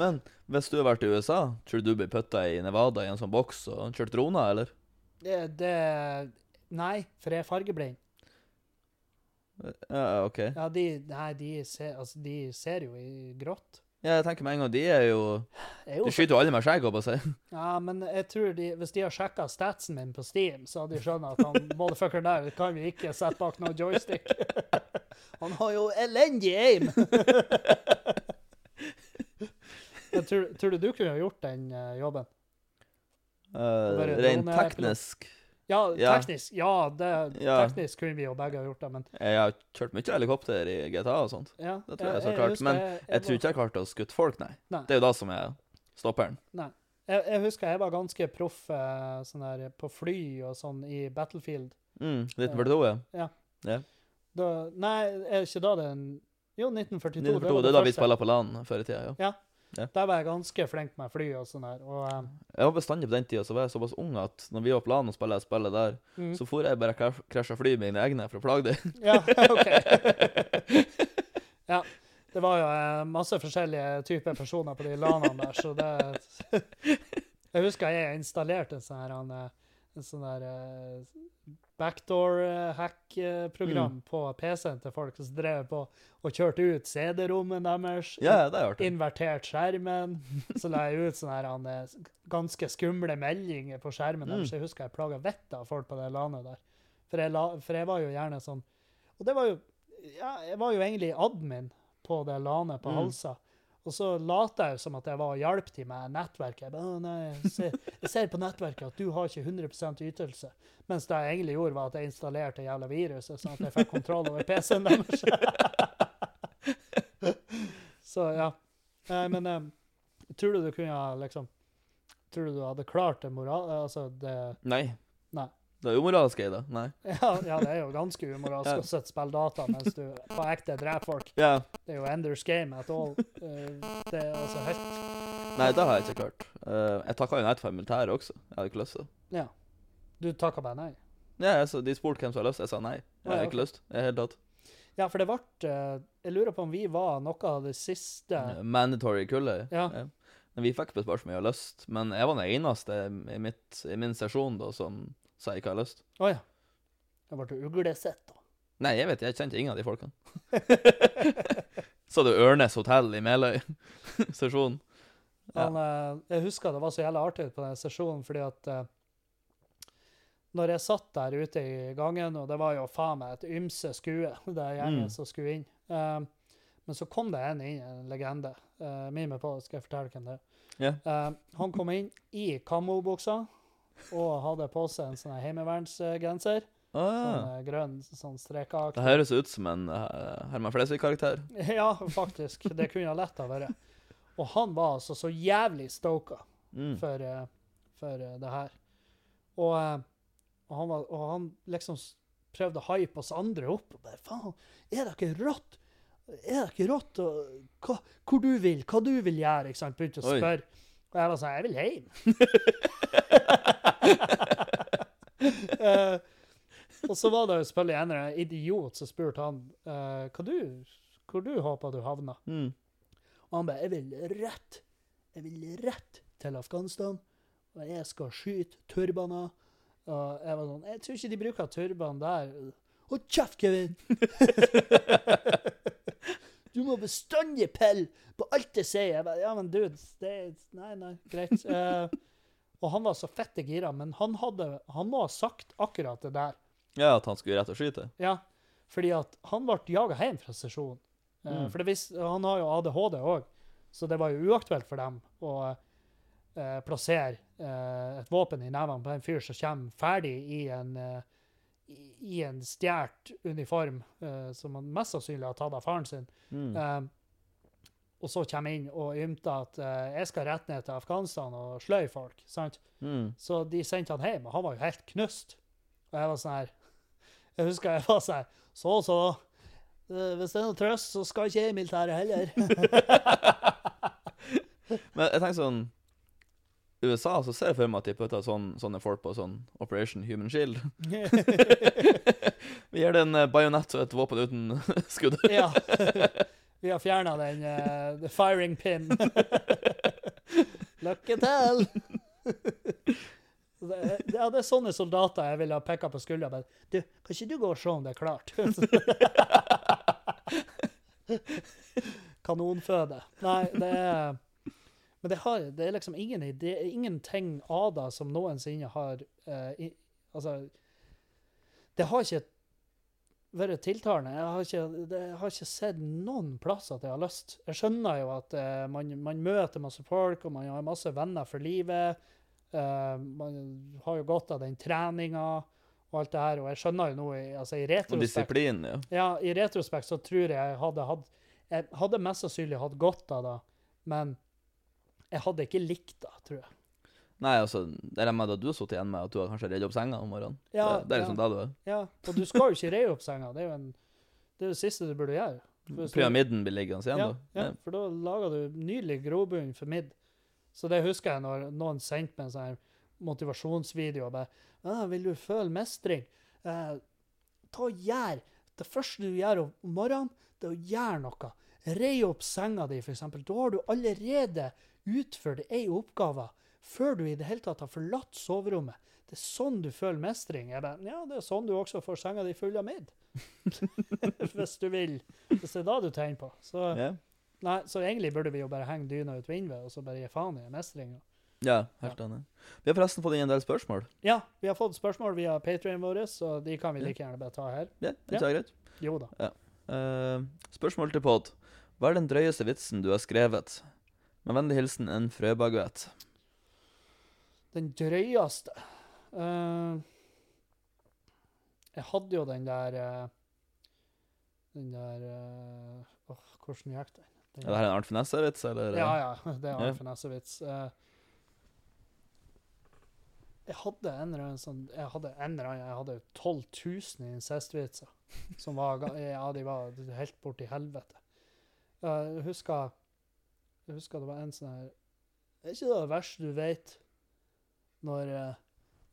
Men hvis du har vært i USA, tror du du blir putta i Nevada i en sånn boks og kjørt droner, eller? det, det Nei, for jeg er fargeblind. Ja, OK. Ja, de, nei, de, ser, altså, de ser jo i grått. Ja, jeg tenker med en gang, de er jo De skyter jo alle med skjegg, holdt jeg på å si. Ja, men jeg tror de, hvis de har sjekka statsen min på Steam, så hadde de skjønt at han motherfuckeren der kan vi ikke sette bak noen joystick. han har jo elendig aim! jeg tror, tror du du kunne ha gjort den eh, jobben? Uh, rent teknisk Ja, Ja. teknisk. Ja, det, Ja. teknisk kunne vi jo begge ha gjort det, men Jeg har kjørt mye helikopter i GTA og sånt. ja. Det tror jeg så klart, husker men jeg, tror ikke jeg klarte å skutte folk, nei. Nei. Det er jo da som er stopperen. jeg, jeg husker jeg var ganske proff eh, sånn der, på fly og sånn i Battlefield. Mm, 1942, ja. Da, nei, er ikke da det en Jo, 1942. 1942, var det er da vi første. spiller på LAN før i tida, ja. Der var jeg ganske flink med fly og sånn der. Og, um, Jeg var bestandig på den tida så var jeg såpass ung at når vi var på LAN og spilte spillet der, mm. så for jeg bare krasj- krasja fly med mine egne for å plage dem. Ja, OK. ja. Det var jo eh, masse forskjellige typer personer på de LAN-ene der, så det Jeg husker jeg installerte en sånn her eh, en sånn der eh, backdoor-hack-program på PC-en til folk som drev på og kjørte ut CD-rommet deres. Ja, er. Invertert skjermen. Så la jeg ut sånne her, eh, ganske skumle meldinger på skjermen. Mm. deres. Jeg husker jeg plaga vettet av folk på det landet der. For jeg, la, for jeg var jo gjerne sånn Og det var jo ja, Jeg var jo egentlig admin på det lanet på Mm. Halsa. Og så lata jeg som at jeg var og hjalp til med nettverket. Jeg, bare, nei, jeg, ser, jeg ser på nettverket at du har ikke 100% ytelse. Mens det jeg egentlig gjorde, var at jeg installerte jævla viruset, sånn at jeg fikk kontroll over PC-en deres. så ja. Nei, men um, tror du du kunne liksom Tror du du hadde klart det moral... Altså det Nei. Det er umoralsk, jeg, da. Nei. Ja, ja det er jo ganske umoralsk Ja. å sitte og spille data mens du på ekte dreper folk. Ja. Det er jo Enders game at all. Eh, det er altså helt Nei, det har jeg ikke klart. Eh, jeg takka jo nei til militæret også. Jeg hadde ikke lyst til det. Ja. Du takka bare nei? Ja, altså, De spurte hvem som hadde lyst. Jeg sa nei. Jeg har ja, ikke lyst. Jeg er helt tatt. Ja, for det ble eh, Jeg lurer på om vi var noe av det siste Mandatory kullet. Ja. Men vi fikk spørsmål om vi har lyst. Men jeg var den eneste i, mitt, i min sesjon da som har lyst. Å ja. Jeg ble uglesett, da. Nei, jeg vet jeg kjente ingen av de folkene. Så det Ørnes hotell i Meløy sesjonen. Ja. Men, eh, jeg husker det var så jævla artig på den sesjonen, fordi at eh, når jeg satt der ute i gangen, og det var jo faen meg et ymse skue, det er gjengen Mm. som skulle inn, eh, men så kom det en inn, en legende. Uh, meg på, skal jeg fortelle hvem det er. Yeah. Han kom inn i kamobuksa og hadde på seg en sånn heimevernsgenser. Ah, ja. Sånn grønn sånn strekeaktig. Det høres ut som en uh, Herman Flesvig-karakter. Ja, faktisk. Det kunne ha lett ha vært. Og han var altså så jævlig stoka Mm. for, uh, for uh, det her. Og, eh, og, han var, og han liksom prøvde å hype oss andre opp. og bare, Faen, er det ikke rått? Er det ikke rått? Og, hva, hvor du vil? Hva du vil gjøre? Ikke sant? Begynte å spørre. Og jeg var sånn Jeg vil hjem. uh, og så var det jo selvfølgelig en eller annen idiot som spurte han uh, hva du, hvor du håper du havner. Mm. Og han bare 'Jeg vil rett. Jeg vil rett til Afghanistan. Og jeg skal skyte turbaner.' Og jeg var sånn 'Jeg tror ikke de bruker turban der.' Hold kjeft, Kevin! du må bestandig pille på alt jeg sier. Jeg bare, ja, men dude, det Nei, nei, greit. Uh, og han var så fette gira, men han, hadde, han må ha sagt akkurat det der. Ja, at han skulle rett og skyte? Ja, fordi at han ble jaga hjem fra sesjonen. Uh, Mm. For det vis, han har jo ADHD òg, så det var jo uaktuelt for dem å uh, plassere eh, et våpen i nevene på en fyr som kommer ferdig i en i, en stjålet uniform, uh, som han mest sannsynlig har tatt av faren sin. Mm. Uh, og så kommer inn og ymter at uh, jeg skal rett ned til Afghanistan og sløy folk. sant? Mm. Så de sendte han hjem, og han var jo helt knust. Og jeg var sånn her Jeg husker jeg var sånn her Så, så. Hvis det er noe trøst, så skal ikke jeg i militæret heller. Men jeg tenker sånn USA så ser jeg for meg at de putter sånn, sånne folk på sånn Operation Human Shield. Vi gir det en eh, bajonett og et våpen uten skudd. ja. Vi har fjerna den uh, the firing pin. Lykke til! Det, det- ja, det er sånne soldater jeg ville ha pekka på skuldra. Men du, kan ikke du gå og se om det er klart? Kanonføde. Nei, det er Men det, har, det er liksom ingen idé, ingenting av det som noensinne har uh, i, Altså Det har ikke vært tiltalende. Jeg har ikke, det, jeg har ikke sett noen plass at jeg har lyst. Jeg skjønner jo at uh, man, man møter masse folk, og man har masse venner for livet. Uh, man har jo godt av den treninga og alt det her, og jeg skjønner jo nå i, altså, i retrospekt disiplin, ja. ja, i retrospekt så tror jeg jeg hadde hatt Jeg hadde mest sannsynlig hatt godt av det, men jeg hadde ikke likt det, tror jeg. Nei, altså, det er med at du har sittet igjen med at du har kanskje redd opp senga om morgenen. Ja, det, det er liksom ja. det du er. Ja, og du skal jo ikke redde opp senga. Det er jo en, det, er det siste du burde gjøre. Pyramiden blir liggende igjen, Ja, da. ja, for da lager du nydelig grobunn for midd. Så det husker jeg når noen sendte meg en sånn motivasjonsvideo. og bare, ah, 'Vil du føle mestring? Eh, ta og gjør Det første du gjør om morgenen, det er å gjøre noe. Rei opp senga di, f.eks. Da har du allerede utført ei oppgave før du i det hele tatt har forlatt soverommet. Det er sånn du føler mestring. Jeg bare, ja, det er sånn du også får senga di full av midd. Hvis du vil. Hvis det er da du tegner på. Så yeah. Nei, så egentlig burde vi jo bare henge dyna ut vinduet og så bare gi faen i mestringa. ja, helt enig. Vi har forresten fått inn en del spørsmål. Ja, vi har fått spørsmål via Patrien vår, så de kan vi like gjerne bare ta her. Ja, det er det greit? Jo da. Eh, spørsmål til pod. Hva er den drøyeste vitsen du har skrevet? Med vennlig hilsen en frøbaguett. Den drøyeste uh, Jeg hadde jo den der uh, Den der uh, oh, hvordan gikk den? den Er det her en Arnt Finesse-vits, eller? Ja, ja. Det er Ja. en finessevits. Jeg hadde en eller annen sånn Jeg hadde en eller annen, jeg hadde 12 000 incestvitser. Som var Ja, de var helt borti helvete. Jeg husker Jeg husker det var en sånn her Det Er ikke det verste du vet når, eh,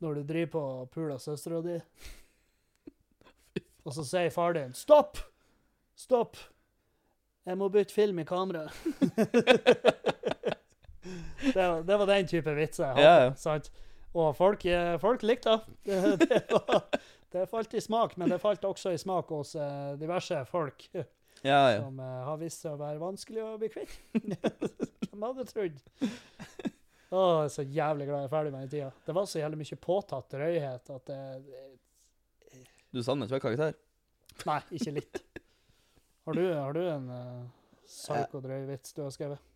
når du driver på og puler søstera di, og så sier far din 'Stopp! Stopp! Jeg må bytte film i kameraet'. det, var, det var den type vitser jeg hadde. Sant? Og folk, eh, folk likte det. Det, det, var, det falt i smak, men det falt også i smak hos eh, diverse folk Ja, ja. som uh, har vist seg å være vanskelig å bli kvitt. Hvem hadde trodd? Å, jeg er så jævlig glad jeg er ferdig med den tida. Det var så jævlig mye påtatt drøyhet at det, det Du savner ikke karakter? Nei, ikke litt. Har du, har du en uh, psyko-drøy vits du har skrevet?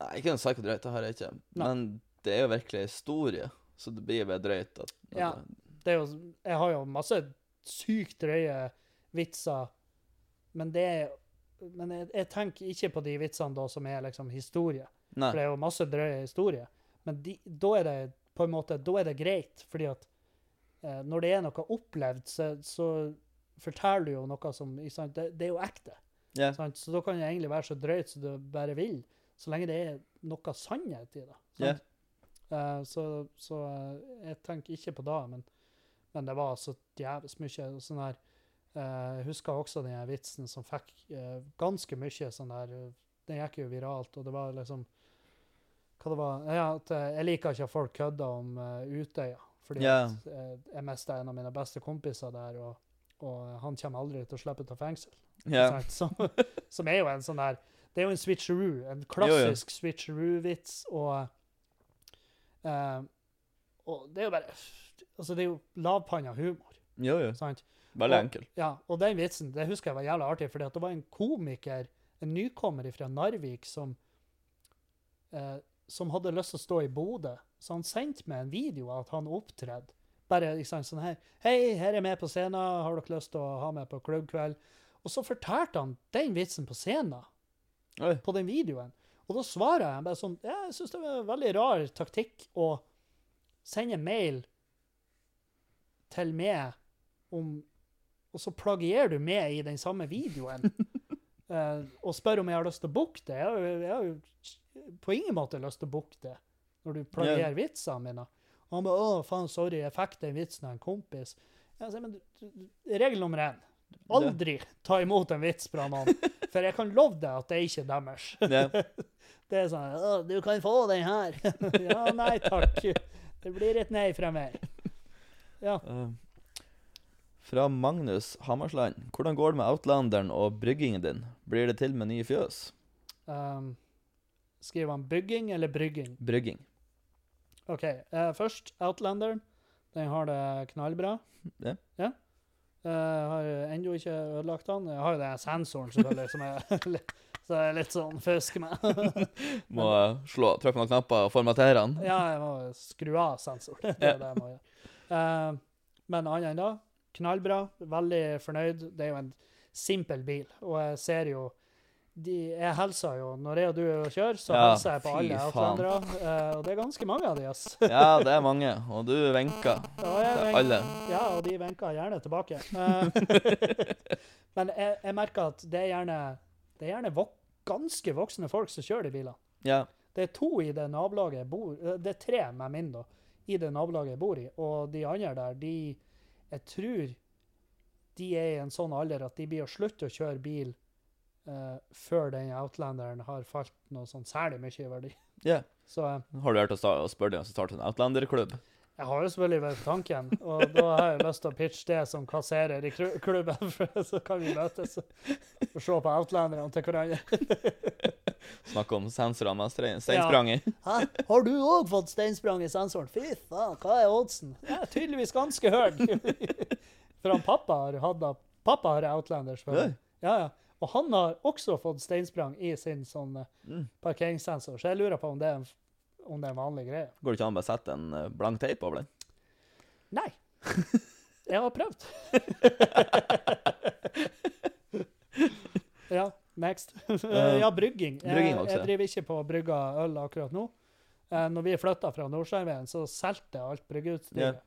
Nei, ikke en psykodrøy, det har jeg ikke. Nei. Men det er jo virkelig historie, så det blir bare drøyt at, at Ja. Det er jo, jeg har jo masse sykt drøye vitser, men det Men jeg, jeg tenker ikke på de vitsene da som er liksom historie, Nei. for det er jo masse drøye historier. Men de, da er det på en måte da er det greit, fordi at eh, når det er noe opplevd, så, så forteller du jo noe som sant, det, det er jo ekte. Yeah. Sant? Så da kan det egentlig være så drøyt som du bare vil, så lenge det er noe sannhet i det. Yeah. Eh, så så eh, jeg tenker ikke på det, men, men det var så jævlig mye sånn her Jeg husker også den vitsen som fikk eh, ganske mye sånn der eh, Den gikk jo viralt, og det var liksom Hva det var Ja, at eh, jeg liker ikke at folk kødder om eh, Utøya, fordi yeah. at eh, jeg mista en av mine beste kompiser der, og, og han kommer aldri til å slippe ut av fengsel. Yeah. Som, som er jo en sånn der Det er jo en switcheroo, en klassisk switcheroo-vits, og uh, Og det er jo bare Altså, det er jo lavpanna humor, Jo, jo. sant? Veldig Og- enkel. Ja, og den vitsen det husker jeg var jævla artig, for det var en komiker, en nykommer fra Narvik, som eh, som hadde lyst til å stå i Bodø. Så han sendte meg en video av at han opptredde. Bare liksom, sånn her Hei, her er jeg med på scenen. Har dere lyst til å ha meg på klubbkveld? Og så fortalte han den vitsen på scenen, Oi. på den videoen. Og da svarer jeg bare sånn Ja, jeg syns det var en veldig rar taktikk å sende mail til meg om Og så plagierer du med i den samme videoen uh, og spør om jeg har lyst til å booke det. Jeg har, jo, på ingen måte lyst til å booke det når du plagierer vitsene mine. Og han bare 'Å, faen, sorry, jeg fikk den vitsen av en kompis'. Jeg sier, men du, du, regel nummer én aldri ta imot en vits fra noen, for jeg kan love deg at det er ikke deres. Yeah. Det er sånn «Å, 'Du kan få den her.' ja, nei takk. Det blir et nei fra meg. Ja. Eh, fra Magnus Hammersland. Hvordan går det med Outlanderen og bryggingen din? Blir det til med nye fjøs? Um, skriver han bygging eller brygging? Brygging. OK. Uh, først Outlanderen. Den har det knallbra. Ja. ja. Uh, har ennå ikke ødelagt den. Jeg har jo den sensoren, selvfølgelig, som er så jeg er litt sånn fusk med. Må slå, trykke på noen knapper og formatere den. ja, jeg må skru av sensoren. Det er det jeg må gjøre. Uh, men annet enn da, knallbra. Veldig fornøyd. Det er jo en simpel bil, og jeg ser jo de, Jeg hilser jo Når jeg og du er kjører, så Ja, hilser jeg på alle outlandere. Uh, og det er ganske mange av de, ass. Ja, det er mange. Og du venker Ja, til alle. Ja, og de venker gjerne tilbake. Uh, men jeg, jeg merker at det er gjerne, det er gjerne vok ganske voksne folk som kjører de bilene. Ja. Det er to i det nabolaget jeg bor eh, Det er tre med min, da, i det nabolaget jeg bor i. Og de andre der, de Jeg tror de er i en sånn alder at de blir å slutte å kjøre bil uh, før den Outlanderen har falt noe sånn særlig mye i verdi. ja. Så eh, Har du hørt å spørre dem om å starte en Outlander-klubb? jeg har jo selvfølgelig vært tanken, og da har jeg lyst til å pitche det som kasserer i klubben, for så kan vi møtes og se på Outlanderne til hverandre. Snakke om sensorene med stein- steinspranget? Hæ? Har du òg fått steinsprang i sensoren? Fy faen, hva er oddsen? Er tydeligvis ganske høy. For han pappa har hatt Pappa har Outlanders før. Ja, ja. Og han har også fått steinsprang i sin sånn eh, Mm. parkeringssensor, så jeg lurer på om det en, om det er en vanlig greie. Går det ikke an å bare sette en eh, blank teip over den? Nei. Jeg har prøvd. ja, next. ja, brygging. brygging Jeg, også, jeg driver ikke på å brygge øl akkurat nå. Uh, når vi flytta fra Nordsjøveien, så solgte jeg alt bryggeutstyret.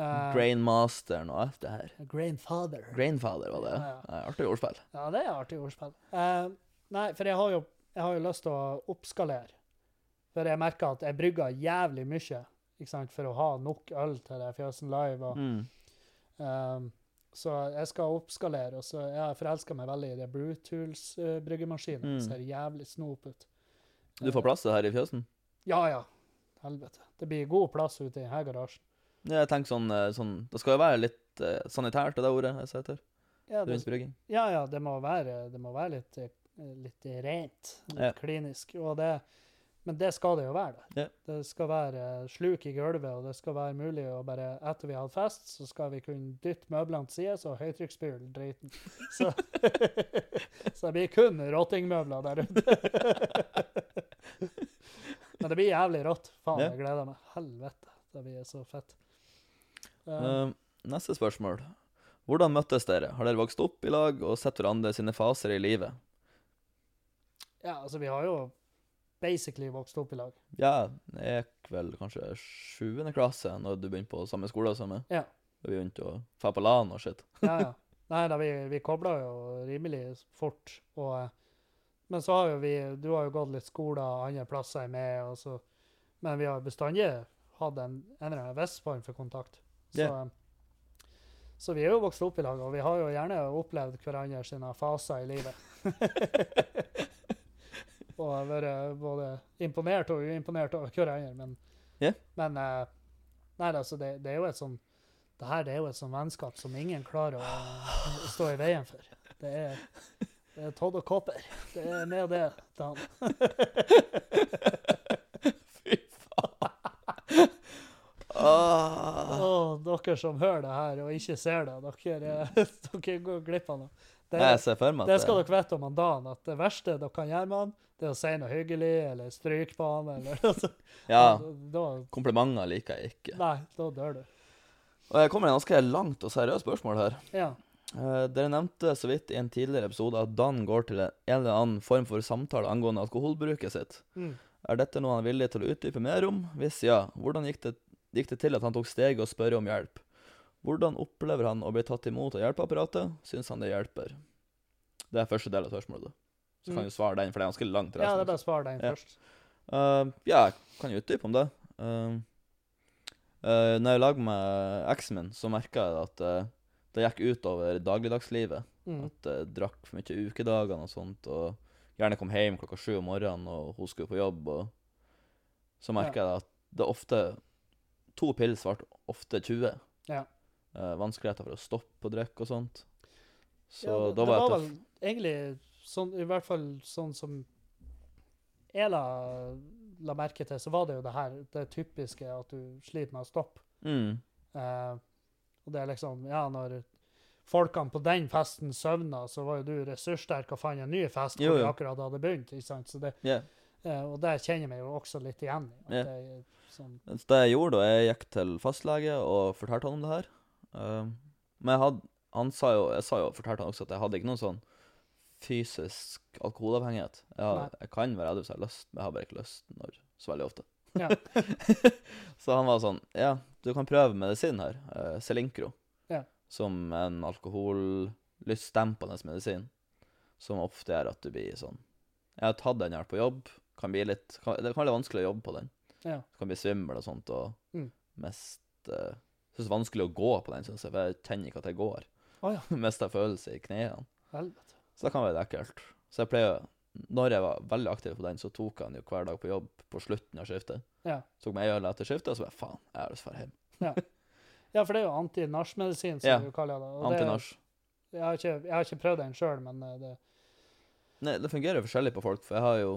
Eh, Grainmasteren og alt det her. Grainfather. Grainfather var det. Ja, ja. Artig ordspill. Ja, det er artig ordspill. Uh, nei, for jeg har, jo, jeg har jo lyst til å oppskalere. For jeg merker at jeg brygger jævlig mye ikke sant, for å ha nok øl til det Fjøsen Live. Og, Mm. ehm, så jeg skal oppskalere. Og så jeg forelsker meg veldig i det Brewtools-bryggemaskinen. Mm. Ser jævlig snop ut. Du får plass til det her i fjøsen? Ja, ja. Helvete. Det blir god plass ute i denne garasjen. Ja, jeg tenker sånn, eh, sånn Det skal jo være litt eh, sanitært, det ordet jeg ser etter. Ja, det, ja, ja, det må være, det må være litt, eh, litt rent. Litt Ja. klinisk. Og det, men det skal det jo være. der. yeah. Det skal være sluk i gulvet, og det skal være mulig å bare Etter vi har hatt fest, så skal vi kunne dytte møblene til side og høytrykksspyle driten. Så, så det blir kun rottingmøbler der ute. Men det blir jævlig rått. Faen, yeah. jeg gleder meg. Helvete. Det blir så fett. Um, uh, neste spørsmål. Hvordan møttes dere? Har dere vokst opp i lag og sett hverandre sine faser i livet? Ja, altså, vi har jo basically vokst opp i lag. Ja, jeg gikk vel kanskje sjuende klasse når du begynte på samme skole som meg. Ja. Da vi begynte å dra på LAN og shit. Ja, ja. Nei da, vi, vi kobla jo rimelig fort. Og, eh, men så har jo vi Du har jo gått litt skoler andre plasser enn med, og så, men vi har bestandig hatt en, en eller annen viss form for kontakt. Så, eh, så vi er jo vokst opp i lag, og vi har jo gjerne opplevd hverandre sine faser i livet. og har vært både imponert og uimponert over hverandre, men, yeah. men eh, Nei, altså, det, det er jo et sånn det her det er jo et sånt vennskap som ingen klarer å, å stå i veien for. Det er, det er Todd og Copper. Det er med det, til han. Fy faen. Ah. Oh, dere som hører det her og ikke ser det, dere, eh, dere går glipp av noe. Det, det skal dere vite om han Dan, at det verste dere kan gjøre med han, det er å si noe hyggelig, eller stryke på han, eller altså, Ja, da, komplimenter liker jeg ikke. Nei, da dør du. Og jeg kommer med et ganske langt og seriøst spørsmål her. Ja. Eh, dere nevnte så vidt i en tidligere episode at Dan går til en eller annen form for samtale angående alkoholbruket sitt. Mm. Er dette noe han er villig til å utdype mer om? Hvis ja, hvordan gikk det, gikk det til at han tok steget og spørre om hjelp? Hvordan opplever han å bli tatt imot av hjelpeapparatet? Syns han det hjelper? Det er første del av spørsmålet. Så kan Mm. du svare den, for det er ganske langt. ja, det er bare å svare den Ja. først. Uh, ja, jeg kan utdype om det. Uh, uh, når jeg lager med eksen min, så merka jeg at uh, det gikk utover dagligdagslivet. Mm. At jeg drakk for mye ukedagene og sånt, og gjerne kom hjem klokka sju om morgenen, og hun skulle på jobb, og så merka jeg at det ofte To pils ble ofte 20. Ja. Uh, vanskeligheter for å stoppe å drikke og sånt. Så Ja, det, da det var vel egentlig sånn, i hvert fall sånn som jeg la, la merke til, så var det jo det her, det typiske at du sliter med å stoppe. Mm. Eh, og det er liksom, ja, når folkene på den festen søvna, så var jo du ressurssterk og fant en ny fest Jo, hvor du akkurat hadde begynt, ikke sant? Så det, Yeah. eh, og der kjenner jeg meg jo også litt igjen. At Ja. det sånn, Så det jeg gjorde da, jeg gikk til fastlege og fortalte han om det her. Um, men jeg hadde, han sa jo, jeg sa jo, fortalte han også at jeg hadde ikke noen sånn fysisk alkoholavhengighet. Jeg, har, jeg kan være edru hvis jeg har lyst, men jeg har bare ikke lyst når, så veldig ofte. Ja. så han var sånn, ja, du kan prøve medisin her, uh, Selinkro, Ja. som en alkohollystdempende medisin, som ofte gjør at du blir sånn. Jeg har tatt den her på jobb, kan bli litt, kan, det kan være litt vanskelig å jobbe på den. ja. Du kan bli svimmel og sånt, og Mm. mest uh, det er vanskelig å gå på den, synes jeg, for jeg kjenner ikke at jeg går. Oh, ja, Mister følelse i knærne. helvete. Så det kan være ekkelt. Så jeg pleier Når jeg var veldig aktiv på den, så tok jeg den jo hver dag på jobb på slutten av skiftet. Ja. Tok meg øl etter skiftet, og så bare faen, jeg har lyst til å dra hjem. ja, for det er jo antinasjmedisin, som Ja. du kaller det. Ja, Antinasj. Jeg har ikke, jeg har ikke prøvd den sjøl, men eh, det Nei, det fungerer forskjellig på folk, for jeg har jo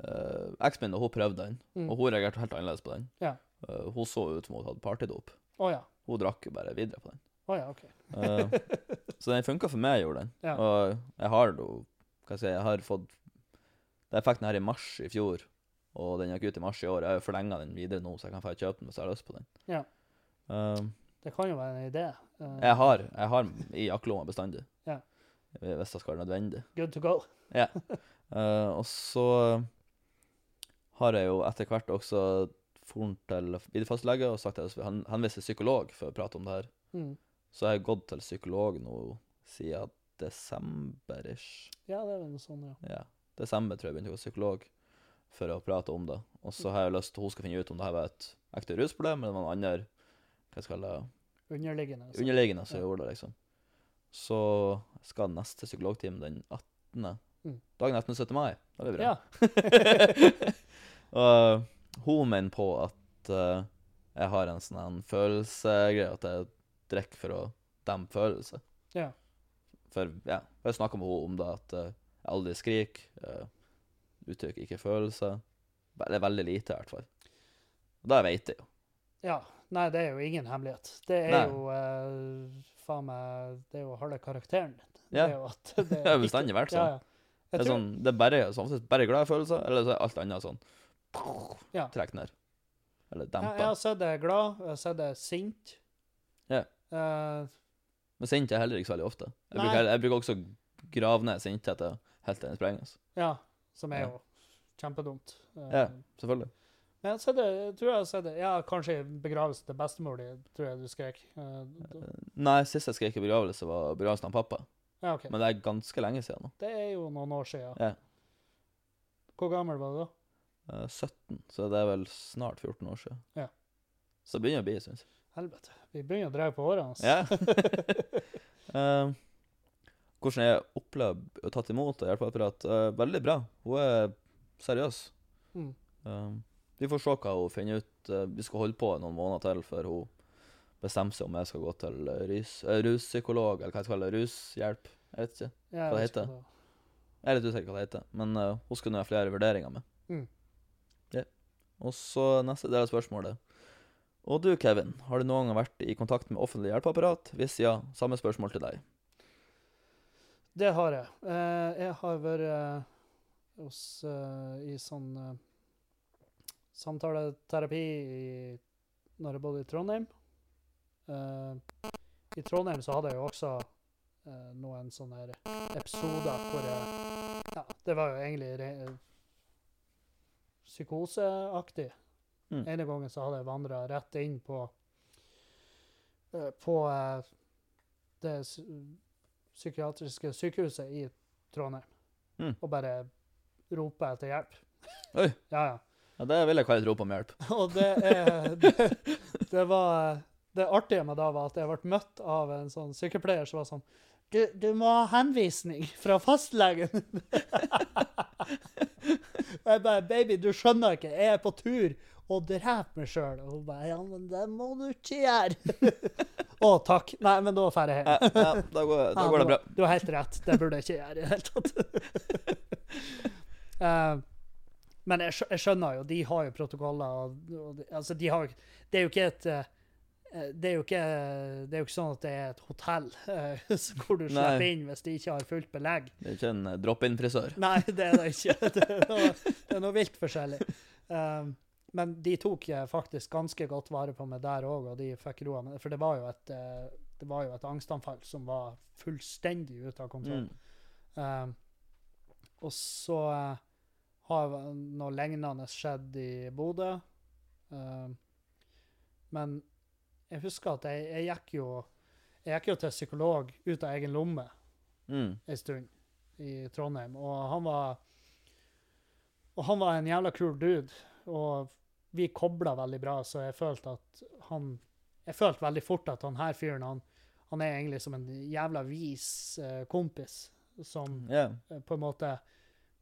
uh, Eksen min, hun prøvde den, mm. og hun reagerte helt annerledes på den. Ja. Uh, hun så ut som hun hadde partydop. Å ja. Hun drakk jo bare videre på den. Å ja, OK. uh, så den funka for meg, gjorde den. Ja. Og jeg har jo Hva skal jeg si, jeg har fått Jeg fikk den her i mars i fjor, og den gikk ut i mars i år. Jeg har jo forlenga den videre nå, så jeg kan få kjøpe den hvis jeg har lyst på den. Ja. Uh, Det kan jo være en idé. Uh, jeg har jeg har i jakkelomma bestandig. Ja. Hvis det skal være nødvendig. Good to go. Eh, og så har jeg jo etter hvert også dratt til videofastlege og sagt at jeg skal til psykolog for å prate om det her. Mm. Så jeg har gått til psykolog nå siden desember-ish. Ja, det er vel noe sånn, ja. Ja, desember tror jeg jeg begynte å gå psykolog for å prate om det. Og så har jeg lyst til hun skal finne ut om det her var et ekte rusproblem, eller noen andre hva jeg skal kalle det, Underliggende. så- underliggende som Ja. gjorde det, liksom. Så jeg skal neste psykologtime den 18. Mm. Dagen etter 17. mai. Det blir bra. Ja. og hun mener på at eh, jeg har en sånn en følelsegreie, at jeg drikker for å dempe følelser. Ja. For ja, jeg snakka med henne om det, at eh, jeg aldri skriker, uh, uttrykker ikke følelser. Er veldig lite, i hvert fall. Og det vet jeg jo. ja. Nei, det er jo ingen hemmelighet. Det er Nei. jo eh, faen meg Det er jo halve karakteren din. Ja. Det er jo at det Det har bestandig vært sånn. Ja, ja. Det er, tror, sånn, det er bare, sånn, bare glade følelser, eller så er alt annet sånn Ja. Trekk ned. Eller jeg, jeg har sett deg glad, jeg har sett deg sint. Ja. Uh, Men sint er heller ikke så veldig ofte. Jeg bruker, jeg bruker også grave ned sintheten helt til den sprenges. Ja, som er Ja. jo kjempedumt. Uh, Ja, selvfølgelig. Men jeg det, jeg tror jeg har sett det. Ja, kanskje i begravelsen til bestemor di, tror jeg du skrek. Uh, Nei, sist jeg skrek i begravelse, var begravelsen av pappa. Ja, OK. Men det er ganske lenge siden nå. Det er jo noen år siden. Ja. Hvor gammel var du da? Eh, 17, så det er vel snart 14 år siden. Ja. Så det begynner å bli, syns jeg. Helvete. Vi begynner å dra på årene. altså. Ja. Eh, hvordan jeg opplevd og tatt imot av hjelpeapparat? Uh, veldig bra. Hun er seriøs. Mm. Eh, vi får se hva hun finner ut. Uh, vi skal holde på noen måneder til før hun bestemmer seg om jeg skal gå til eh, rus, eh, ruspsykolog, eller hva jeg skal kalle rushjelp. Jeg vet ikke. Hva det heter? Jeg er litt usikker hva det heter, men eh, hun skal nå ha flere vurderinger med. Mm. Og så neste del av spørsmålet. Og du, Kevin, har du noen gang vært i kontakt med offentlig hjelpeapparat? Hvis ja, samme spørsmål til deg. Det har jeg. Eh, jeg har vært eh, hos, eh, i sånn samtaleterapi i, når jeg bodde i Trondheim. I Trondheim så hadde jeg jo også noen sånne episoder hvor jeg Ja, det var jo egentlig psykoseaktig. Mm. Ene gangen så hadde jeg vandra rett inn på eh, På eh, det psykiatriske sykehuset i Trondheim. Mm. Og bare rope etter hjelp. Oi. Ja, ja. Ja, Det vil jeg kalle et rop om hjelp. Og det er det, det var Det artige med det var at jeg ble møtt av en sånn sykepleier som var sånn Du, du må ha henvisning fra fastlegen. Og jeg bare Baby, du skjønner ikke. Jeg er på tur og dreper meg sjøl. Og hun bare Ja, men det må du ikke gjøre. Å, takk. Nei, men da drar jeg hjem. Ja, da går, da Ja, går det bra. Du har helt rett. Det burde jeg ikke gjøre i det hele tatt. uh, men jeg, jeg skjønner jo, de har jo protokoller. Og, og, altså, de har, det er jo ikke et eh, det er, ikke, det er jo ikke sånn at det er et hotell eh, hvor du slipper Nei. inn hvis de ikke har fullt belegg. Det er ikke en eh, drop-in-frisør. Nei, det er det ikke. Det er noe, det er noe vilt forskjellig. Um, men de tok faktisk ganske godt vare på meg der òg, og de fikk roa meg. For det var jo et, eh, det var jo et angstanfall som var fullstendig ute av kontroll. Mm. Um, og så eh, har noe lignende skjedd i Bodø. Um, men jeg husker at jeg, jeg gikk jo jeg gikk jo til psykolog ut av egen lomme Mm. en stund i Trondheim, og han var og han var en jævla kul dude, og vi kobla veldig bra, så jeg følte at han Jeg følte veldig fort at han her fyren, han, han er egentlig som en jævla vis eh, kompis som yeah. eh, på en måte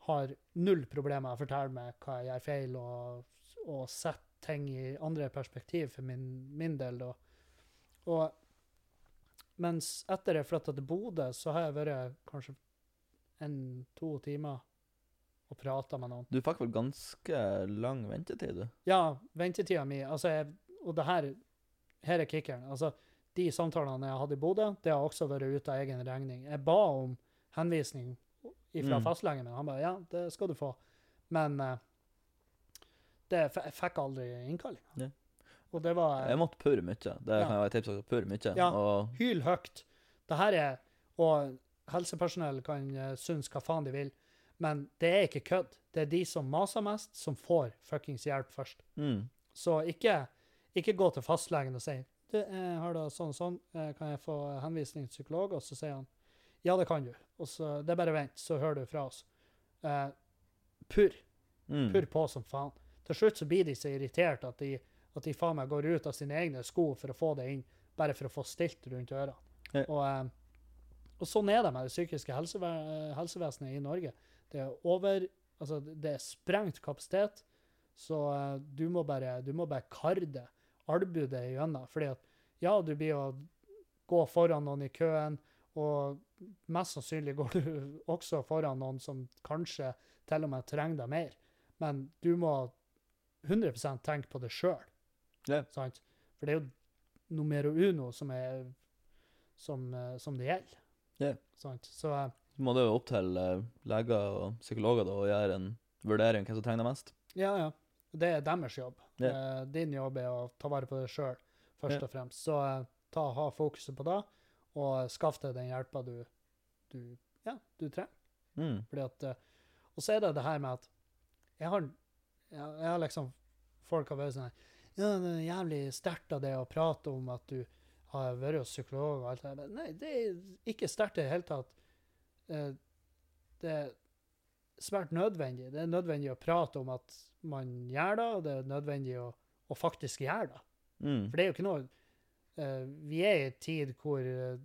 har null problemer med å fortelle meg hva jeg gjør feil, og, og setter ting i andre perspektiv for min, min del. Da. Og mens etter jeg flytta til Bodø, så har jeg vært kanskje en-to timer og prata med noen. Du fikk vel ganske lang ventetid, du? Ja, ventetida mi altså jeg, Og det her, her er kickeren. Altså, de samtalene jeg hadde i Bodø, det har også vært ute av egen regning. Jeg ba om henvisning fra Mm. fastlegen min. Han bare ja, det skal du få. Men uh, det, jeg fikk aldri innkalling. Og det var Jeg måtte purre mye. Det Ja. kan jeg være et tips. Purre mye. Ja. Og hyl høyt. Det her er Og helsepersonell kan uh, synes hva faen de vil, men det er ikke kødd. Det er de som maser mest, som får fuckings hjelp først. mm. Så ikke, ikke gå til fastlegen og si du, jeg har da sånn og sånn, eh, kan jeg få henvisning til psykolog? Og så sier han ja, det kan du. Og så, det er bare vent, så hører du fra oss. Uh, purr. Mm. Purr på som faen. Til slutt så blir de så irritert at de, at de faen meg går ut av sine egne sko for å få det inn, bare for å få stilt rundt ørene. Ja. Og, eh, og sånn er det med det psykiske helseve helsevesenet i Norge. Det er over Altså, det er sprengt kapasitet, så eh, du må bare du må bare karre det, albue igjennom. Fordi at ja, du blir å gå foran noen i køen, og mest sannsynlig går du også foran noen som kanskje til og med trenger deg mer. Men du må 100% tenke på det sjøl. Ja. Sant? For det er jo numero uno som, er, som, eh, som det gjelder. Ja. Sant? Så eh, Så må det jo opp til eh, leger og psykologer da, å gjøre en vurdering hvem som trenger det mest. ja, ja. Det er deres jobb. Eh, din jobb er å ta vare på deg sjøl, først Ja. og fremst. Så eh, ta, ha fokuset på det. og skaff deg den hjelpa du, du, ja, du trenger. Mm. Fordi at, eh, og så er det det her med at jeg har, jeg, jeg har liksom Folk har vært sånn her, Ja, det er jævlig sterkt av det å prate om at du har vært hos psykolog og alt det der. Nei, det er ikke sterkt i det hele tatt. Eh, Det er svært nødvendig. Det er nødvendig å prate om at man gjør det, og det er nødvendig å, å faktisk gjøre det. Mm. For det er jo ikke noe uh, Vi er i en tid hvor, eh,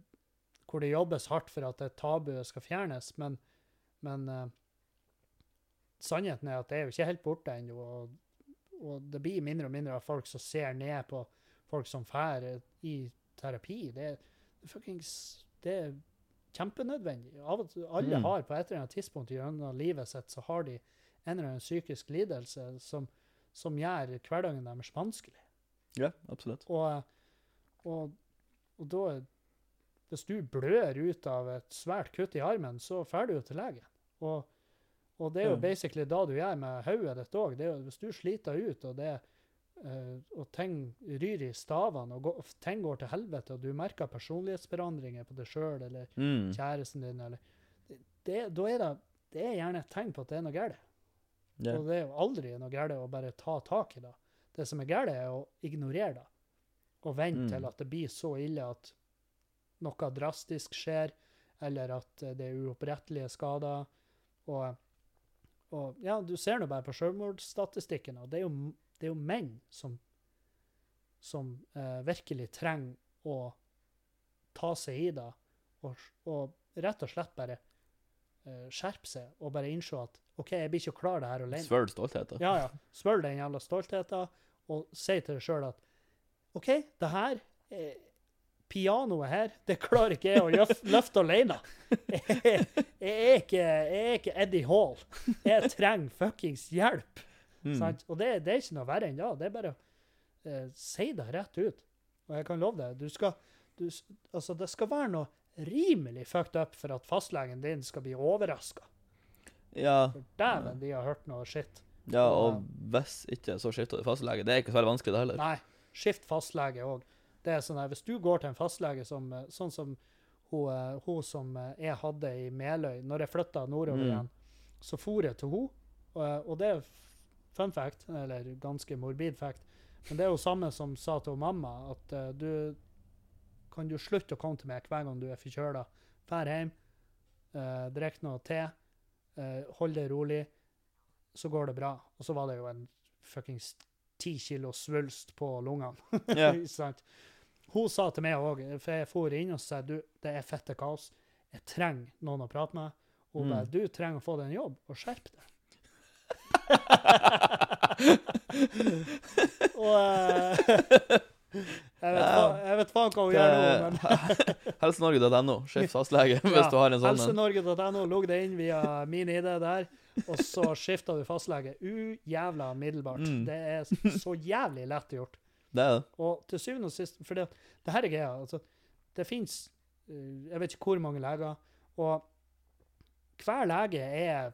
hvor det jobbes hardt for at det tabuet skal fjernes, men, men uh, sannheten er at det er jo ikke helt borte ennå. Og, og det blir mindre og mindre av folk som ser ned på folk som drar i terapi. Det, det, fuckings, det er kjempenødvendig. Alle Mm. har på et eller annet tidspunkt gjennom livet sitt så har de en eller annen psykisk lidelse som, som gjør hverdagen deres vanskelig. Ja, absolutt. Og, og, og da Hvis du blør ut av et svært kutt i armen, så drar du jo til legen. Og, og det er jo Ja. basically da du gjør med hodet ditt òg. Hvis du sliter ut, og det uh, og ting ryr i stavene, og går, ting går til helvete, og du merker personlighetsforandringer på deg sjøl eller Mm. kjæresten din, eller det, det, Da er det, det er gjerne et tegn på at det er noe galt. Yeah. Og det er jo aldri noe galt å bare ta tak i det. Det som er galt, er å ignorere det. Og vente Mm. til at det blir så ille at noe drastisk skjer, eller at eh, det er uopprettelige skader. Og, og ja, du ser nå bare på selvmordsstatistikken, og det er jo, det er jo menn som, som eh, virkelig trenger å ta seg i det, og, og rett og slett bare eh, skjerpe seg, og bare innse at OK, jeg blir ikke klar det her alene. Svøl stoltheten. Ja, ja. Svøl den jævla stoltheten, og si til deg sjøl at OK, det her eh, Pianoet her, det klarer ikke jeg å løfte alene. Jeg, jeg, er ikke, jeg er ikke Eddie Hall. Jeg trenger fuckings hjelp. Mm. Og det, det er ikke noe verre enn det. Det er bare å eh, si det rett ut. Og jeg kan love deg, du skal, du, altså, det skal være noe rimelig fucked up for at fastlegen din skal bli overraska. Ja, For dæven, de har hørt noe skitt. ja, og hvis ikke, så skifter du fastlege. Det er ikke så veldig vanskelig, det heller. Nei, skift fastlege òg. Det er sånn her, Hvis du går til en fastlege som, eh, sånn som hun, eh, hun som eh, jeg hadde i Meløy Når jeg flytta nordover Mm. igjen, så for jeg til henne. Og, og det er fun fact, eller ganske morbid fact, men det er jo samme som sa til mamma, at uh, du kan du slutte å komme til meg hver gang du er forkjøla. Drar hjem, uh, drikk noe te, uh, hold deg rolig, så går det bra. Og så var det jo en fuckings ti kilo svulst på lungene. Sant? Hun sa til meg òg, for jeg for inn og sa du, det er fette kaos. Jeg trenger noen å prate med. Og hun Mm. bare, du trenger å få deg en jobb, og skjerp deg. og uh, jeg, vet, fa- jeg vet faen hva hun gjør nå, men Helsenorge.no. Skift fastlege hvis Ja, du har en sånn en. Helsenorge.no, logg deg inn via min ID der, og så skifter du fastlege. Ujævla middelbart. Mm. Det er så jævlig lett gjort. Det er det. Og til syvende og sist, for det, det her er greia, altså, det finnes, eh, jeg vet ikke hvor mange leger, og hver lege er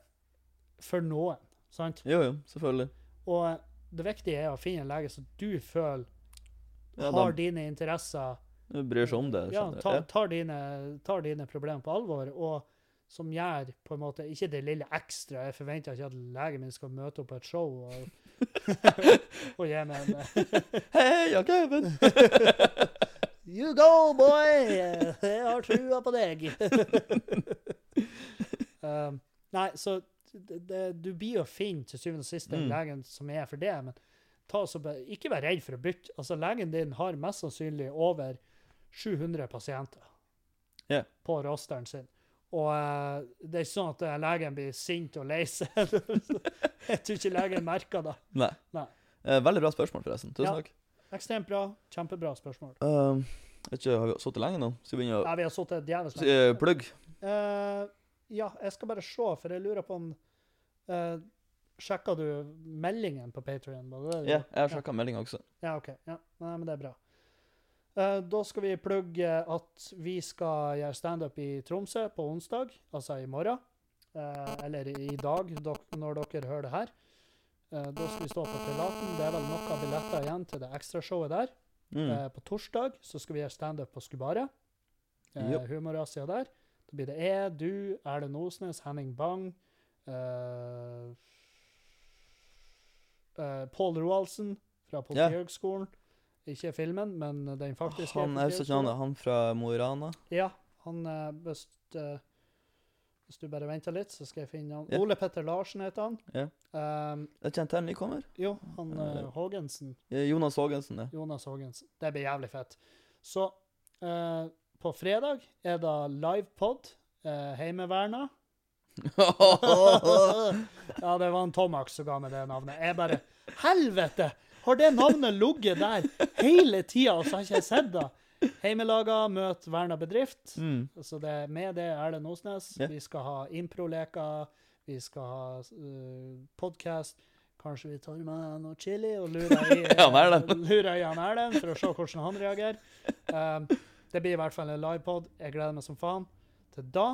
for noen, sant? Jo, jo, selvfølgelig. Og det viktige er å finne en lege som du føler Ja, har de, dine interesser, bryr seg om det. ja, tar, tar, dine, tar dine problemer på alvor, og som gjør på en måte, ikke det lille ekstra, jeg forventer ikke at legen min skal møte opp på et show og, og gi meg en Hei, ja, Kevin! You go, boy! Jeg har trua på deg. um, nei, så det, det, du blir å finne til syvende og sist den Mm. legen som er for det, men ta så ikke vær redd for å bytte. Altså, legen din har mest sannsynlig over 700 pasienter yeah. på rosteren sin. Og uh, det er ikke sånn at eh, legen blir sint og lei seg. Jeg tror ikke legen merker det. Nei. Nei. Eh, veldig bra spørsmål, forresten. Tusen Ja. takk. Ekstremt bra. Kjempebra spørsmål. Vet ikke, har vi sittet lenge nå? Skal vi begynne å Nei, vi har sittet djevelsk lenge. plugg? Uh, ja, jeg skal bare se, for jeg lurer på om uh, Sjekka du meldingen på Patrion? Ja, jeg har sjekka meldinga også. Ja, OK. Ja, nei, men det er bra. Eh, da skal vi plugge at vi skal gjøre standup i Tromsø på onsdag, altså i morgen. Eh, eller i dag, når dere hører det her. Eh, da skal vi stå på Prelaten. Det er vel noen billetter igjen til det ekstrashowet der. Mm. På torsdag så skal vi gjøre standup på Skubaret. Yep. Humorasia der. Da blir det jeg, du, Erlend Osnes, Henning Bang, uh, uh, Pål Roaldsen fra Politihøgskolen. Ikke filmen, men den faktiske. Han er ikke han, Han fra Mo i Rana. Ja, han er... hvis, uh, hvis du bare venter litt, så skal jeg finne han. Yeah. Ole Petter Larsen heter han. Yeah. Um, Jeg kjente en nykommer. jo, han uh. Haagensen. Eh, Jonas Haagensen, det. Jonas Haagensen. Det blir jævlig fett. Så uh, på fredag er det livepod. Uh, Heimeverna. ja, det var en Tomax som ga meg det navnet. Jeg bare Helvete! Har det navnet ligget der hele tida, og så har ikke jeg sett det? Heimelaga møt Verna bedrift. Mm. Så det, med det er det Osnes. Yeah. Vi skal ha improleker. Vi skal ha uh, podkast. Kanskje vi tar med noe chili og lurer i han lurer i han Erlend for å se hvordan han reagerer. Um, det blir i hvert fall en livepod. Jeg gleder meg som faen til da.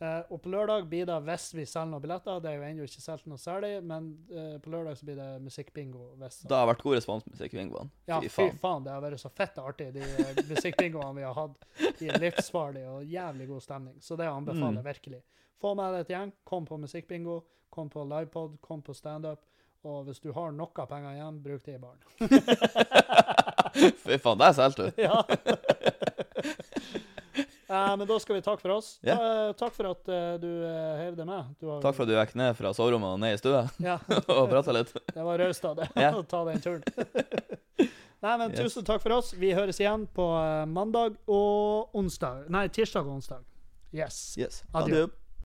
Eh, og på lørdag blir det, hvis vi selger noen billetter Det er jo ennå ikke solgt noe særlig, men eh, på lørdag så blir det musikkbingo. Det har vært god respons på musikkbingoen. ja, Fy faen. faen. Det har vært så fett artig, de eh, musikkbingoene vi har hatt. De er livsfarlige og jævlig god stemning. Så det anbefaler jeg Mm. virkelig. Få med deg et gjeng. Kom på musikkbingo. Kom på livepod. Kom på standup. Og hvis du har noe penger igjen, bruk det i baren. Fy faen, der solgte du. Ja. Eh, men da skal vi takke for oss. Ta- takk for at eh, du uh, heiv deg med. Du har, Takk for at du gikk ned fra soverommet og ned i stua Ja, og prata litt. det var raust av deg Ja. å ta den turen. Nei, men Yes. tusen takk for oss. Vi høres igjen på eh, mandag og onsdag. Nei, tirsdag og onsdag. Yes. Yes. Adjø. Adjø.